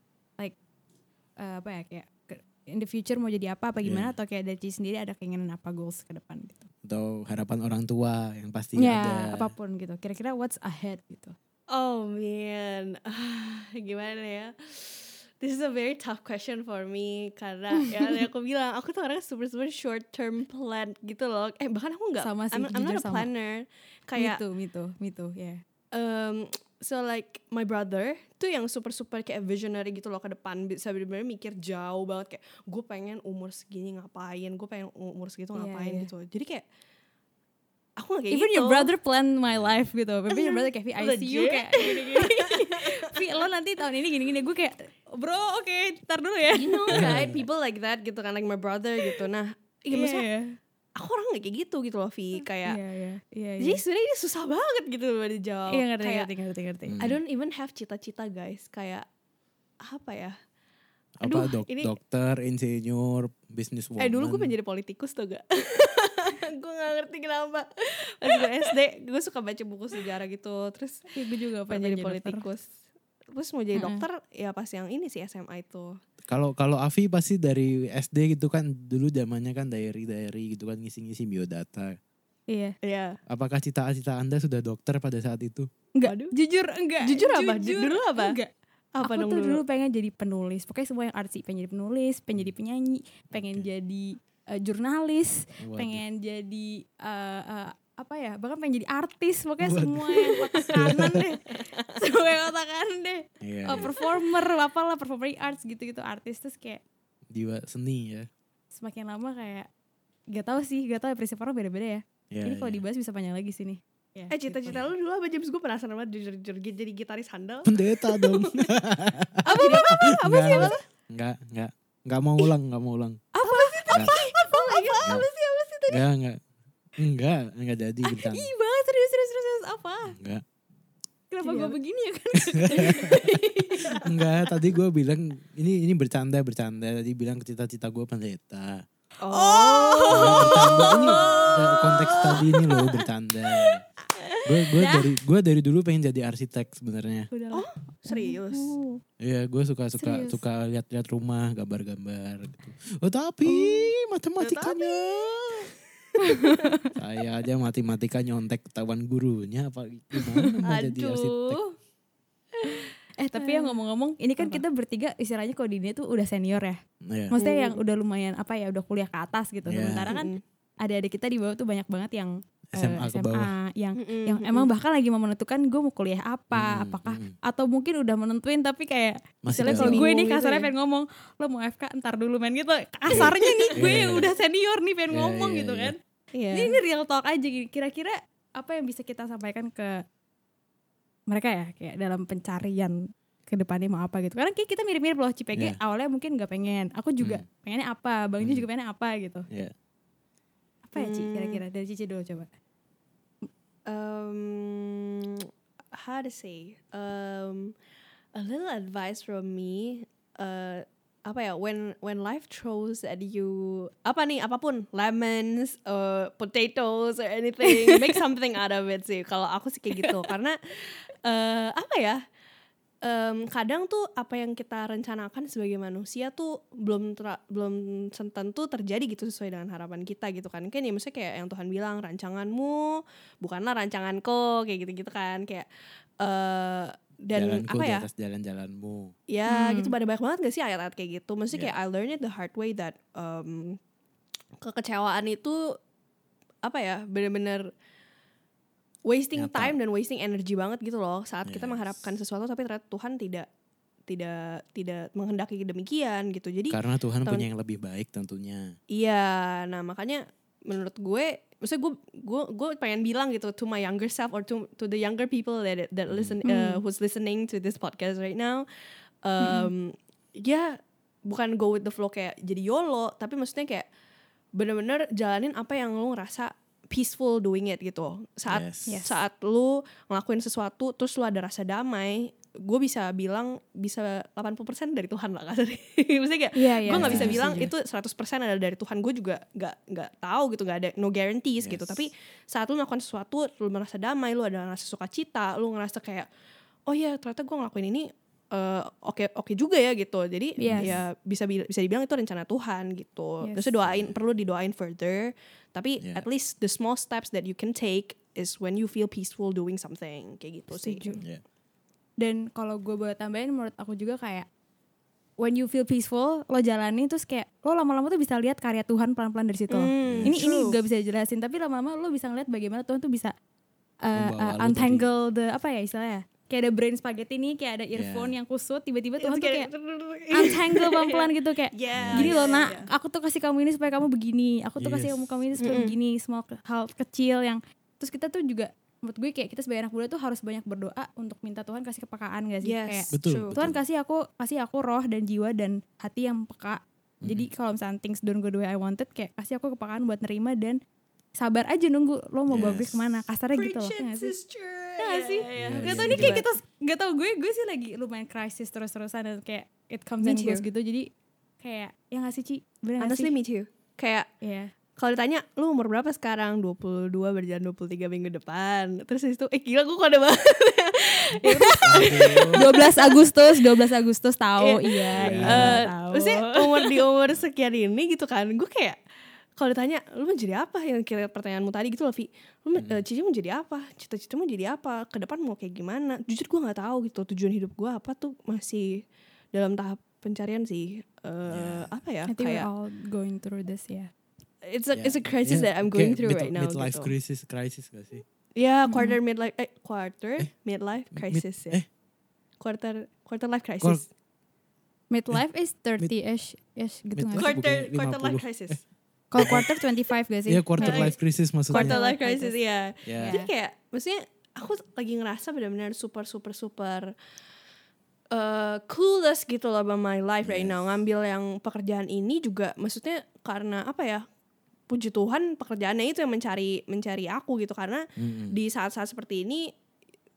uh, apa ya kayak ke- in the future mau jadi apa apa gimana Iya. atau kayak dari sendiri ada keinginan apa goals ke depan gitu? atau harapan orang tua yang pasti Ya ada. apa pun gitu. Kira-kira what's ahead gitu? Oh man, [sighs] gimana ya? This is a very tough question for me karena ya [laughs] aku bilang aku tuh orangnya super super short term plan gitu loh. Eh bahkan aku nggak, Sama sih, I'm, I'm not a sama. planner. Kayak me too, me too, me too, um, so like my brother tuh yang super super kayak visionary gitu loh ke depan bisa benar-benar mikir jauh banget kayak gue pengen umur segini ngapain, gue pengen umur segitu Iya, ngapain iya. gitu. Jadi kayak aku gak kayak Even gitu. your brother planned my life gitu. Maybe your brother kayak, I see you kayak gini-gini. [laughs] Vi, lo nanti tahun ini gini-gini. Gue kayak, bro oke, ntar dulu ya. you know [laughs] right people like that gitu kan like my brother gitu. Nah, iya maksudnya iya. Aku orang gak kayak gitu gitu loh Vi kayak Iya, iya, iya. jadi sebenarnya ini susah banget gitu loh dijawab Iya, ngerti, kayak ngerti, ngerti, ngerti. Hmm. I don't even have cita-cita guys kayak apa ya Apa Aduh, dok- ini- dokter, insinyur, bisnis woman. eh dulu gue pengen jadi politikus tuh gak [laughs] gue gak ngerti kenapa pas gue SD gue suka baca buku sejarah gitu terus Iya, gue juga pengen jadi dokter. politikus terus mau jadi dokter ya pas yang ini sih SMA itu Kalau kalau Avi pasti dari SD gitu kan dulu zamannya kan diary diary gitu kan ngisi-ngisi biodata. Iya. Iya Apakah cita-cita Anda sudah dokter pada saat itu? Enggak, Waduh. jujur enggak. Jujur apa? Dulu apa? Enggak. apa aku dong tuh dulu? dulu pengen jadi penulis. Pokoknya semua yang artsy. Pengen jadi penulis, pengen jadi penyanyi, pengen Oke. jadi eh, jurnalis, Waduh. pengen jadi eh, eh, apa ya bahkan pengen jadi artis pokoknya Waduh. semua yang otak kanan deh [laughs] semua yang otak kanan deh Iya, Oh, iya. performer apalah performing arts gitu-gitu artis terus kayak jiwa seni ya. semakin lama kayak gak tahu sih gak tahu ya prinsip orang beda-beda ya Ya, ini kalau ya. dibahas bisa panjang lagi sih nih Ya, Eh cita-cita lu dulu apa James? Gue penasaran banget jujur, jujur jadi gitaris handal. pendeta dong. apa apa apa apa sih apa? Enggak, enggak. Enggak mau ulang, enggak mau ulang. Apa sih? Apa apa apa sih apa sih? enggak, enggak. Enggak, enggak jadi bercanda. ih banget serius serius serius, serius. apa Enggak. kenapa Jadi gue apa? begini ya kan [laughs] Enggak, tadi gue bilang ini ini bercanda bercanda. Tadi bilang cita-cita gue pendeta. Oh. Bercanda ini eh, konteks tadi ini loh bercanda. Gue gue dari gue dari dulu pengen jadi arsitek sebenarnya. udah Oh, serius. Iya, gue suka suka Serius? suka lihat-lihat rumah, gambar-gambar gitu. Oh tapi matematikanya. [laughs] Saya aja matematika nyontek ketahuan gurunya apa gimana mau jadi arsitek? Eh tapi yang ngomong-ngomong, ini kan kita bertiga istilahnya kalau di dunia tuh udah senior ya. Iya. Maksudnya yang udah lumayan apa ya, udah kuliah ke atas gitu. Iya. Sementara kan adik-adik kita di bawah tuh banyak banget yang eh, SMA ke bawah. yang Mm-mm, yang emang bahkan lagi mau menentukan gue mau kuliah apa, Mm, apakah mm. atau mungkin udah menentuin tapi kayak Masih misalnya kalau gue nih gitu kasarnya ya. pengen ngomong lo mau FK ntar dulu main gitu kasarnya nih gue Iya, yang iya. udah senior nih pengen Iya, ngomong iya, gitu iya. kan Iya. ini, ini real talk aja gitu. kira-kira apa yang bisa kita sampaikan ke mereka ya kayak dalam pencarian ke depannya mau apa gitu karena kayak kita mirip-mirip loh Cipege Iya. awalnya mungkin nggak pengen aku juga pengennya apa Bang Hmm. juga pengennya apa gitu Iya. apa ya Ci Hmm. kira-kira dari Cici dulu coba um, how to say um, a little advice from me uh, apa ya when when life throws at you apa nih apa pun lemons uh, potatoes or anything make [laughs] something out of it sih. Kalau aku sih kayak gitu. Karena uh, apa ya em, kadang tuh apa yang kita rencanakan sebagai manusia tuh belum ter- belum tentu terjadi gitu sesuai dengan harapan kita gitu kan kan ya maksudnya kayak yang Tuhan bilang rancanganmu bukanlah rancanganku kayak gitu gitu kan kayak eh dan Jalanku apa di ya atas jalan-jalanmu. ya Hmm. gitu pada banyak banget gak sih ayat-ayat kayak gitu maksudnya Yeah. kayak I learned it the hard way that um, kekecewaan itu apa ya bener-bener wasting Nyata. time dan wasting energy banget gitu loh saat kita Yes. mengharapkan sesuatu tapi ternyata Tuhan tidak tidak tidak menghendaki demikian gitu jadi Karena Tuhan tahun- punya yang lebih baik tentunya. iya nah makanya menurut gue maksudnya gue gue gue pengen bilang gitu to my younger self or to to the younger people that that listen uh, who's listening to this podcast right now um ya bukan go with the flow kayak jadi yolo tapi maksudnya kayak bener-bener jalanin apa yang lu ngerasa peaceful doing it gitu saat Yes. Saat lu ngelakuin sesuatu terus lu ada rasa damai gue bisa bilang bisa 80% dari Tuhan lah [laughs] kasarnya maksudnya kayak Iya, iya, gue nggak bisa setuju, bilang setuju. itu 100% adalah dari Tuhan gue juga nggak nggak tahu gitu nggak ada no guarantees gitu Yes. tapi saat lu melakukan sesuatu lu merasa damai lu ada rasa sukacita lu ngerasa kayak oh ya ternyata gue ngelakuin ini eh, oke oke juga ya gitu jadi Yes. ya bisa bi- bisa dibilang itu rencana Tuhan gitu Yes. terus doain perlu didoain further tapi Yeah. at least the small steps that you can take is when you feel peaceful doing something kayak gitu sih. Iya. Dan kalau gue boleh tambahin menurut aku juga kayak when you feel peaceful, lo jalani terus kayak lo lama-lama tuh bisa lihat karya Tuhan pelan-pelan dari situ. Hmm, ini ini true. gak bisa dijelasin, tapi lama-lama lo bisa ngeliat bagaimana Tuhan tuh bisa uh, Membawa uh, untangle the apa ya istilahnya? Kayak ada brain spaghetti nih, kayak ada earphone Yeah. yang kusut, tiba-tiba Tuhan It's tuh kayak kayak- [laughs] untangle pelan-pelan gitu kayak Yeah, gini loh yeah, nak yeah. aku tuh kasih kamu ini supaya kamu begini aku tuh kasih Yes. kamu kamu ini supaya Mm-mm. begini semua ke- hal kecil yang terus kita tuh juga menurut gue kayak kita sebagai anak muda tuh harus banyak berdoa untuk minta Tuhan kasih kepekaan gak sih Yes, kayak Betul. Tuhan kasih aku kasih aku roh dan jiwa dan hati yang peka jadi kalau misalnya things don't go the way I wanted kayak kasih aku kepekaan buat nerima dan sabar aja nunggu lo mau bawa gue Yes. ke mana kasarnya gitu loh Preach ya it, nggak sih. Ya? Yeah, yeah, Iya, Gak iya, tau ini iya. kayak kita Gak tau gue Gue sih lagi lumayan krisis terus-terusan Dan kayak It comes Me and goes gitu Jadi Kayak Ya gak sih Ci? Bener Honestly sih? me too. Kayak Iya kalau ditanya lu umur berapa sekarang 22 berjalan 23 minggu depan terus itu eh gila gue kode banget 12 Agustus 12 Agustus tahu Iya Iya Eh, tahu maksudnya umur di umur sekian ini gitu kan gue kayak kalau ditanya lu mau jadi apa yang kira pertanyaanmu tadi gitu loh Vi lu mau- eh, Cici mau jadi apa cita-cita mau jadi apa ke depan mau kayak gimana jujur gue nggak tahu gitu tujuan hidup gue apa tuh masih dalam tahap pencarian sih Eh, apa ya I think we're kayak all going through this ya it's a Yeah. it's a crisis Yeah, that I'm going kayak through mid- right now Midlife gitu. crisis, crisis gak sih? Ya, quarter midlife eh quarter midlife Mid- crisis ya. eh. Quarter quarter life crisis. Midlife is 30-ish ish gitu Midlife quarter quarter life 50. crisis. Kalau quarter 25 gak sih? Iya quarter Eh, life crisis maksudnya. quarter Quarter life crisis ya. Ya. Jadi kayak maksudnya aku lagi ngerasa benar-benar super super super uh, clueless gitu loh about my life right Yes. now. Ngambil yang pekerjaan ini juga maksudnya karena apa ya? Puji Tuhan pekerjaannya itu yang mencari mencari aku gitu karena Mm-mm. di saat-saat seperti ini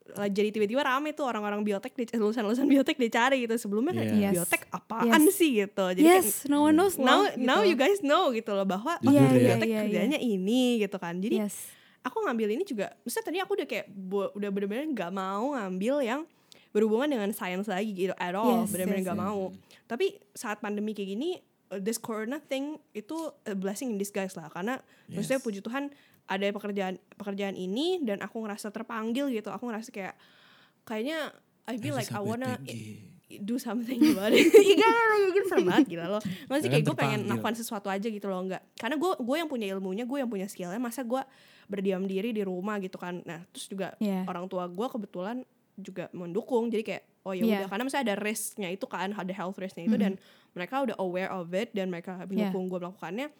jadi tiba-tiba rame tuh orang-orang biotek di lulusan-lulusan biotek dicari gitu sebelumnya kayak Yes. biotek apaan Yes. sih gitu jadi Yes, no one knows now loh, now gitu. you guys know gitu loh bahwa oh, ya. biotek Iya, iya, kerjanya ini gitu kan jadi Yes aku ngambil ini juga maksudnya tadi aku udah kayak bu- udah bener-bener nggak mau ngambil yang berhubungan dengan sains lagi gitu at all Yes, bener-bener yes, nggak yes. mau tapi saat pandemi kayak gini uh, this corona thing itu a blessing in disguise lah karena maksudnya Yes. puji Tuhan ada pekerjaan pekerjaan ini dan aku ngerasa terpanggil gitu aku ngerasa kayak kayaknya I feel like I wanna Peggy. do something about it. [laughs] Iya kan, gitu serem banget gila loh. Maksudnya kayak gue pengen melakukan sesuatu aja gitu loh, enggak. Karena gue gue yang punya ilmunya, gue yang punya skillnya, masa gue berdiam diri di rumah gitu kan. Nah, terus juga Iya. orang tua gue kebetulan juga mendukung. Jadi kayak oh ya Iya. udah karena misalnya ada risknya itu kan, ada health risknya itu dan mereka udah aware of it dan mereka mendukung gue melakukannya.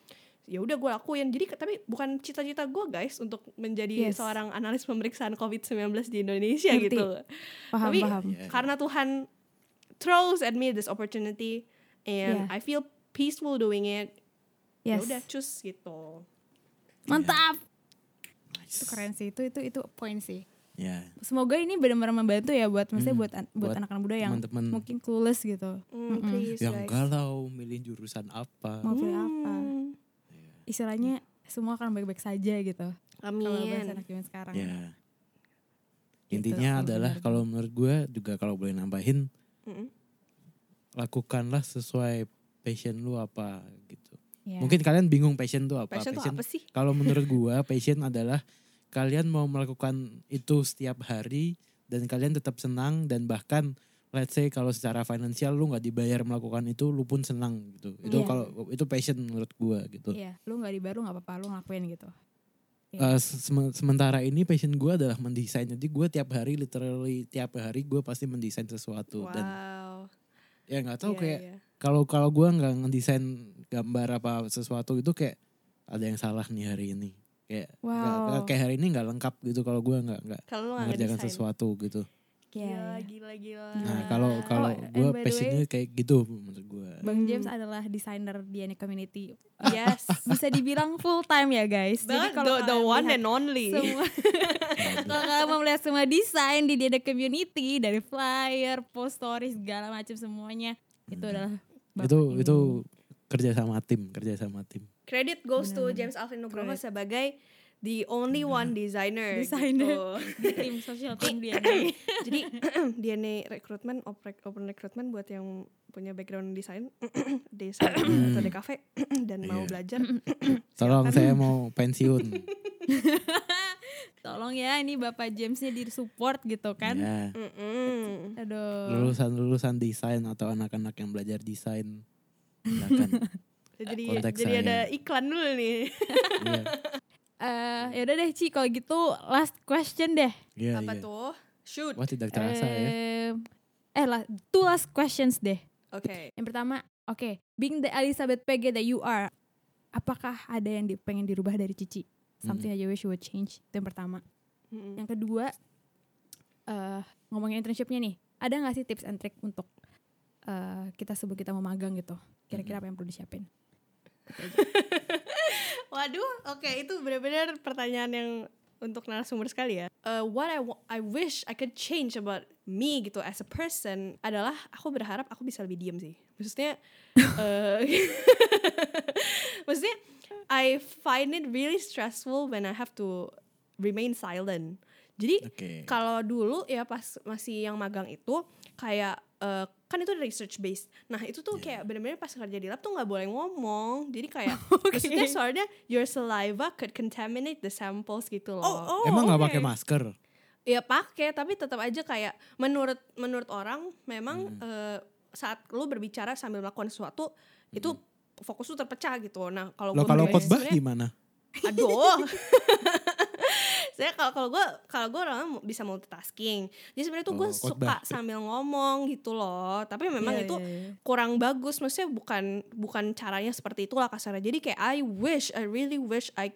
Ya udah gue lakuin. Jadi tapi bukan cita-cita gue guys untuk menjadi Yes. seorang analis pemeriksaan COVID-19 di Indonesia Ngerti. gitu. Paham, Tapi paham. Karena Tuhan throws at me this opportunity and Yeah. I feel peaceful doing it. Ya Yes. udah cus gitu. Mantap. Nice. Itu keren sih. Itu itu itu poin sih. Ya, Semoga ini benar-benar membantu ya buat maksudnya Hmm. buat an- buat anak-anak muda yang teman-teman mungkin clueless gitu. Mm, please yang guys. galau milih jurusan apa. Mau pilih apa? Istilahnya semua akan baik-baik saja gitu. Kalau bahasa Amin. anak zaman sekarang. Ya. Gitu, Intinya kalau adalah kalau menurut gue juga kalau boleh nambahin Mm-mm. lakukanlah sesuai passion lu apa gitu. Ya. Mungkin kalian bingung passion tuh apa? Passion tuh apa sih? Kalau menurut gua passion adalah kalian mau melakukan itu setiap hari dan kalian tetap senang dan bahkan let's say kalau secara finansial lu nggak dibayar melakukan itu lu pun senang gitu. Itu Iya. kalau itu passion menurut gua gitu. Iya, lu nggak dibayar lu nggak apa-apa, lu ngelakuin gitu. Eh, sem- sementara ini passion gua adalah mendesain. Jadi gua tiap hari literally tiap hari gua pasti mendesain sesuatu dan Wow. ya nggak tahu Iya, kayak iya. kalau kalau gua nggak ngedesain gambar apa sesuatu itu kayak ada yang salah nih hari ini kayak Wow. kayak hari ini nggak lengkap gitu kalau gua nggak nggak mengerjakan sesuatu gitu Gila, Iya. gila, gila. nah Ah. kalau kalau Oh, and gua by the passionnya kayak gitu menurut gua Bang Hmm. James adalah desainer di Ane Community. [laughs] Yes. Bisa dibilang full time ya guys. Jadi Banget, kalau the, the one lihat and only. semua [laughs] [laughs] kalau kalian mau melihat semua desain di Diana Community dari flyer, post story segala macam semuanya itu adalah bapak itu ini. itu kerja sama tim kerja sama tim Credit goes to Benar-benar. James Alvin Nugroho sebagai the only one designer. Designer. gitu. [laughs] di tim social team dia. Jadi [laughs] DNA rekrutmen open, open recruitment buat yang punya background [clears throat] desain desain [clears throat] atau DKV [clears throat] dan mau Iya. belajar tolong saya mau pensiun [laughs] Tolong ya ini Bapak Jamesnya di support gitu kan. ya Mm-mm. Aduh. lulusan lulusan desain atau anak-anak yang belajar desain silakan jadi Kontak jadi saya. ada iklan dulu nih Iya, Eh ya udah deh Ci kalau gitu last question deh. iya, apa iya. tuh shoot Wah tidak terasa ya. Eh, lah, two last questions deh. oke Yang pertama, oke, being the Elizabeth Pege that you are, apakah ada yang di, pengen dirubah dari Cici? Something that you wish you would change. Itu yang pertama. Mm-mm. Yang kedua, eh ngomongin internshipnya nih, ada nggak sih tips and trick untuk eh kita sebelum kita mau magang gitu? Kira-kira apa yang perlu disiapin? [laughs] Waduh, oke itu benar-benar pertanyaan yang untuk narasumber sekali ya. Uh, what I I wish I could change about me gitu as a person adalah aku berharap aku bisa lebih diam sih. Maksudnya, uh, [laughs] [laughs] maksudnya I find it really stressful when I have to remain silent. Jadi Oke. kalau dulu ya pas masih yang magang itu kayak eh, kan itu research based. Nah itu tuh kayak bener-bener pas kerja di lab tuh nggak boleh ngomong. Jadi kayak [laughs] maksudnya soalnya your saliva could contaminate the samples gitu loh. Emang nggak pakai masker? Ya pakai tapi tetap aja kayak menurut menurut orang memang eh, saat lu berbicara sambil melakukan sesuatu itu fokus lu terpecah gitu. Nah kalau kalau khotbah gimana? Aduh. [laughs] [laughs] saya kalau kalau gue kalau gue orangnya mu- bisa multitasking. Jadi sebenarnya tuh gue Oh, suka sambil ngomong gitu loh. Tapi memang Iya, itu iya, iya. kurang bagus. Maksudnya bukan bukan caranya seperti itulah kasarnya. Jadi kayak I wish, I really wish I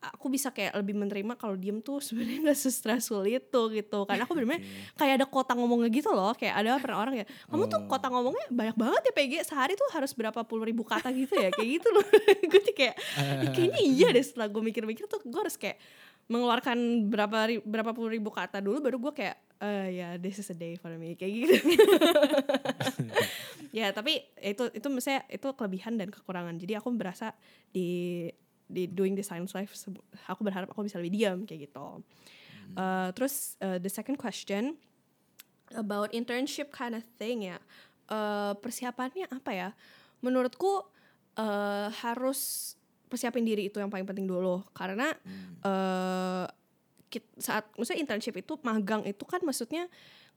aku bisa kayak lebih menerima kalau diem tuh [laughs] sebenarnya gak se-stressful itu gitu karena aku bener-bener kayak ada kota ngomongnya gitu loh kayak ada pernah orang ya kamu tuh Oh. kota ngomongnya banyak banget ya PG sehari tuh harus berapa puluh ribu kata gitu ya kayak gitu loh [laughs] gue tuh kayak "Ih, kayaknya iya deh setelah gue mikir-mikir tuh gue harus kayak mengeluarkan berapa ri- berapa puluh ribu kata dulu baru gue kayak eh ya this is a day for me kayak gitu. [laughs] Ya tapi itu itu misalnya itu kelebihan dan kekurangan. Jadi aku berasa di di doing the science life aku berharap aku bisa lebih diam kayak gitu. Uh, terus uh, the second question about internship kind of thing ya. Uh, persiapannya apa ya? Menurutku uh, harus persiapin diri itu yang paling penting dulu karena uh, kit- saat maksudnya internship itu magang itu kan maksudnya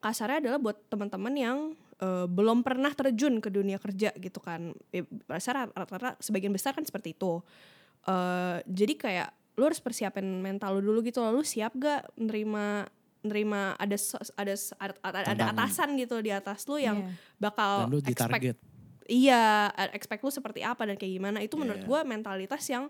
kasarnya adalah buat teman-teman yang eh, belum pernah terjun ke dunia kerja gitu kan. Ya, Rasa rata-rata sebagian besar kan seperti itu. Eh, jadi kayak lu harus persiapin mental lu dulu gitu loh. Lu siap gak nerima nerima ada ada ada, ada atasan gitu di atas lu yang Iya. bakal Dan lu expect. Iya, eh, expect lu seperti apa dan kayak gimana. Itu menurut Iya. gue mentalitas yang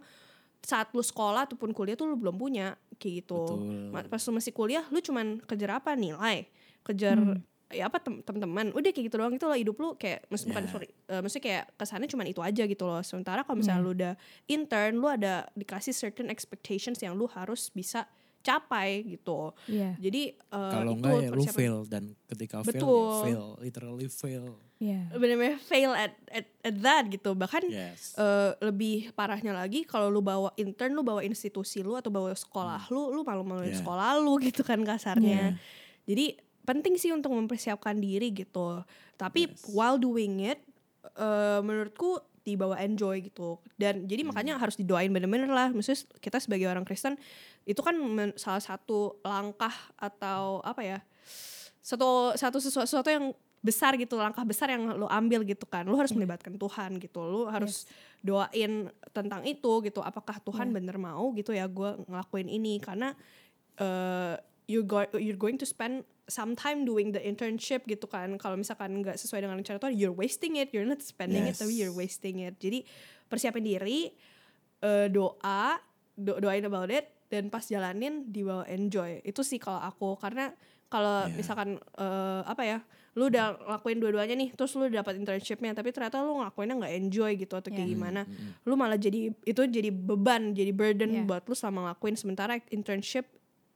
saat lu sekolah ataupun kuliah tuh lu belum punya kayak gitu. Betul. Pas lu masih kuliah, lu cuman kejar apa nilai, kejar Hmm. ya apa tem- teman-teman. Udah kayak gitu doang itu loh hidup lu kayak maksud bukan Iya. sorry, eh, maksudnya kayak kesannya cuman itu aja gitu loh. Sementara kalau misalnya Iya. lu udah intern, lu ada dikasih certain expectations yang lu harus bisa capai gitu. Iya. Jadi eh, Kalau enggak ya lu fail dan ketika fail ya fail, literally fail. Iya. bener-bener fail at, at at that gitu. Bahkan Yes. eh, lebih parahnya lagi kalau lu bawa intern lu bawa institusi lu atau bawa sekolah lu lu malu-maluin Yeah. sekolah lu gitu kan kasarnya Yeah. jadi penting sih untuk mempersiapkan diri gitu tapi Yes. while doing it eh, menurutku dibawa enjoy gitu dan jadi Hmm. makanya harus didoain bener-bener lah maksudnya kita sebagai orang Kristen itu kan men- salah satu langkah atau apa ya satu satu sesuatu, sesuatu yang besar gitu langkah besar yang lo ambil gitu kan. Lo harus melibatkan Tuhan gitu lo harus doain tentang itu gitu. Apakah Tuhan Iya. bener mau gitu ya gue ngelakuin ini? Karena eh you go you're going to spend some time doing the internship gitu kan. Kalau misalkan nggak sesuai dengan rencana Tuhan you're wasting it. You're not spending it Yes. tapi you're wasting it. Jadi persiapin diri eh, doa do- doain about it dan pas jalanin dibawa enjoy. Itu sih kalau aku. Karena kalau Yeah. misalkan eh, apa ya lu udah lakuin dua-duanya nih terus lu dapat internshipnya tapi ternyata lu ngelakuinnya nggak enjoy gitu atau kayak Yeah. gimana lu malah jadi itu jadi beban jadi burden Yeah. buat lu selama ngelakuin sementara internship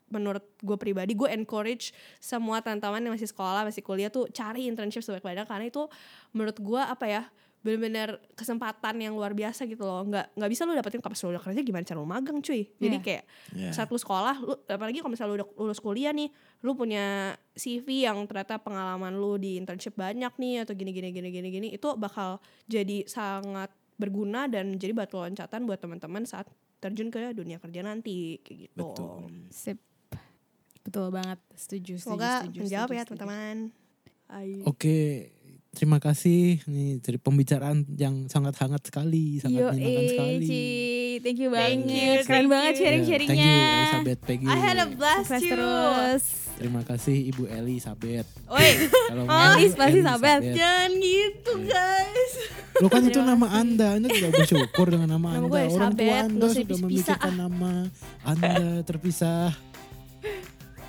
menurut gue pribadi gue encourage semua teman-teman yang masih sekolah masih kuliah tuh cari internship sebanyak-banyak karena itu menurut gue apa ya benar-benar kesempatan yang luar biasa gitu loh nggak nggak bisa lu dapetin pas lu udah kerja gimana cara lu magang cuy jadi Yeah. kayak Yeah. saat lu sekolah lu apalagi kalau misalnya lu udah lulus kuliah nih lu punya CV yang ternyata pengalaman lu di internship banyak nih atau gini gini gini gini gini itu bakal jadi sangat berguna dan jadi batu loncatan buat teman-teman saat terjun ke dunia kerja nanti kayak gitu. Betul. Sip. Betul banget. Setuju, setuju, Semoga setuju, menjawab setuju, ya teman-teman. Oke, terima kasih nih dari pembicaraan yang sangat hangat sekali, sangat Yo, menyenangkan eh, sekali. Ci. Thank you Thank banget. you, Keren thank banget. Ya, sharing-sharingnya. Thank you Elizabeth Peggy. I had a blast Sukses you. terus. Terima kasih Ibu Elizabeth. Oi, Kalau Oh, Elis pasti Sabet. jangan gitu guys. Lo kan itu nama Anda, Anda tidak bersyukur dengan nama Nama Anda. gue Orang tua Anda sudah memikirkan nama Anda terpisah.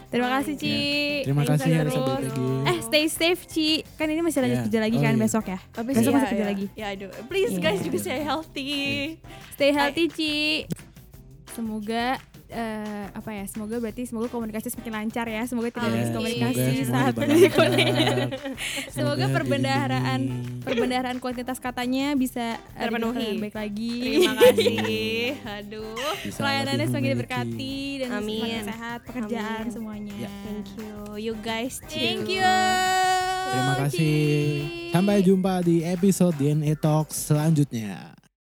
Terima kasih Ci. Terima Sukses kasih terus. Elizabeth Peggy. Eh stay safe Ci. Kan ini masih lanjut Ya. kerja lagi Oh, kan iya. besok ya. Habis Besok iya, masih kerja iya. lagi. Ya, aduh. Please Iya. guys juga stay healthy. Stay healthy Ci. Semoga eh, apa ya? Semoga berarti semoga komunikasi semakin lancar ya. Semoga tidak ada miskomunikasi saat lancar. [laughs] Semoga Semoga perbendaharaan perbendaharaan kuantitas katanya bisa eh, Terpenuhi. baik lagi. Terima kasih. [laughs] Aduh. Bisa Pelayanannya semakin diberkati dan Amin. semakin sehat pekerjaan Amin. semuanya. Ya. Thank you. You guys too. Thank you. Terima kasih. Sampai jumpa di episode DNA Talks selanjutnya.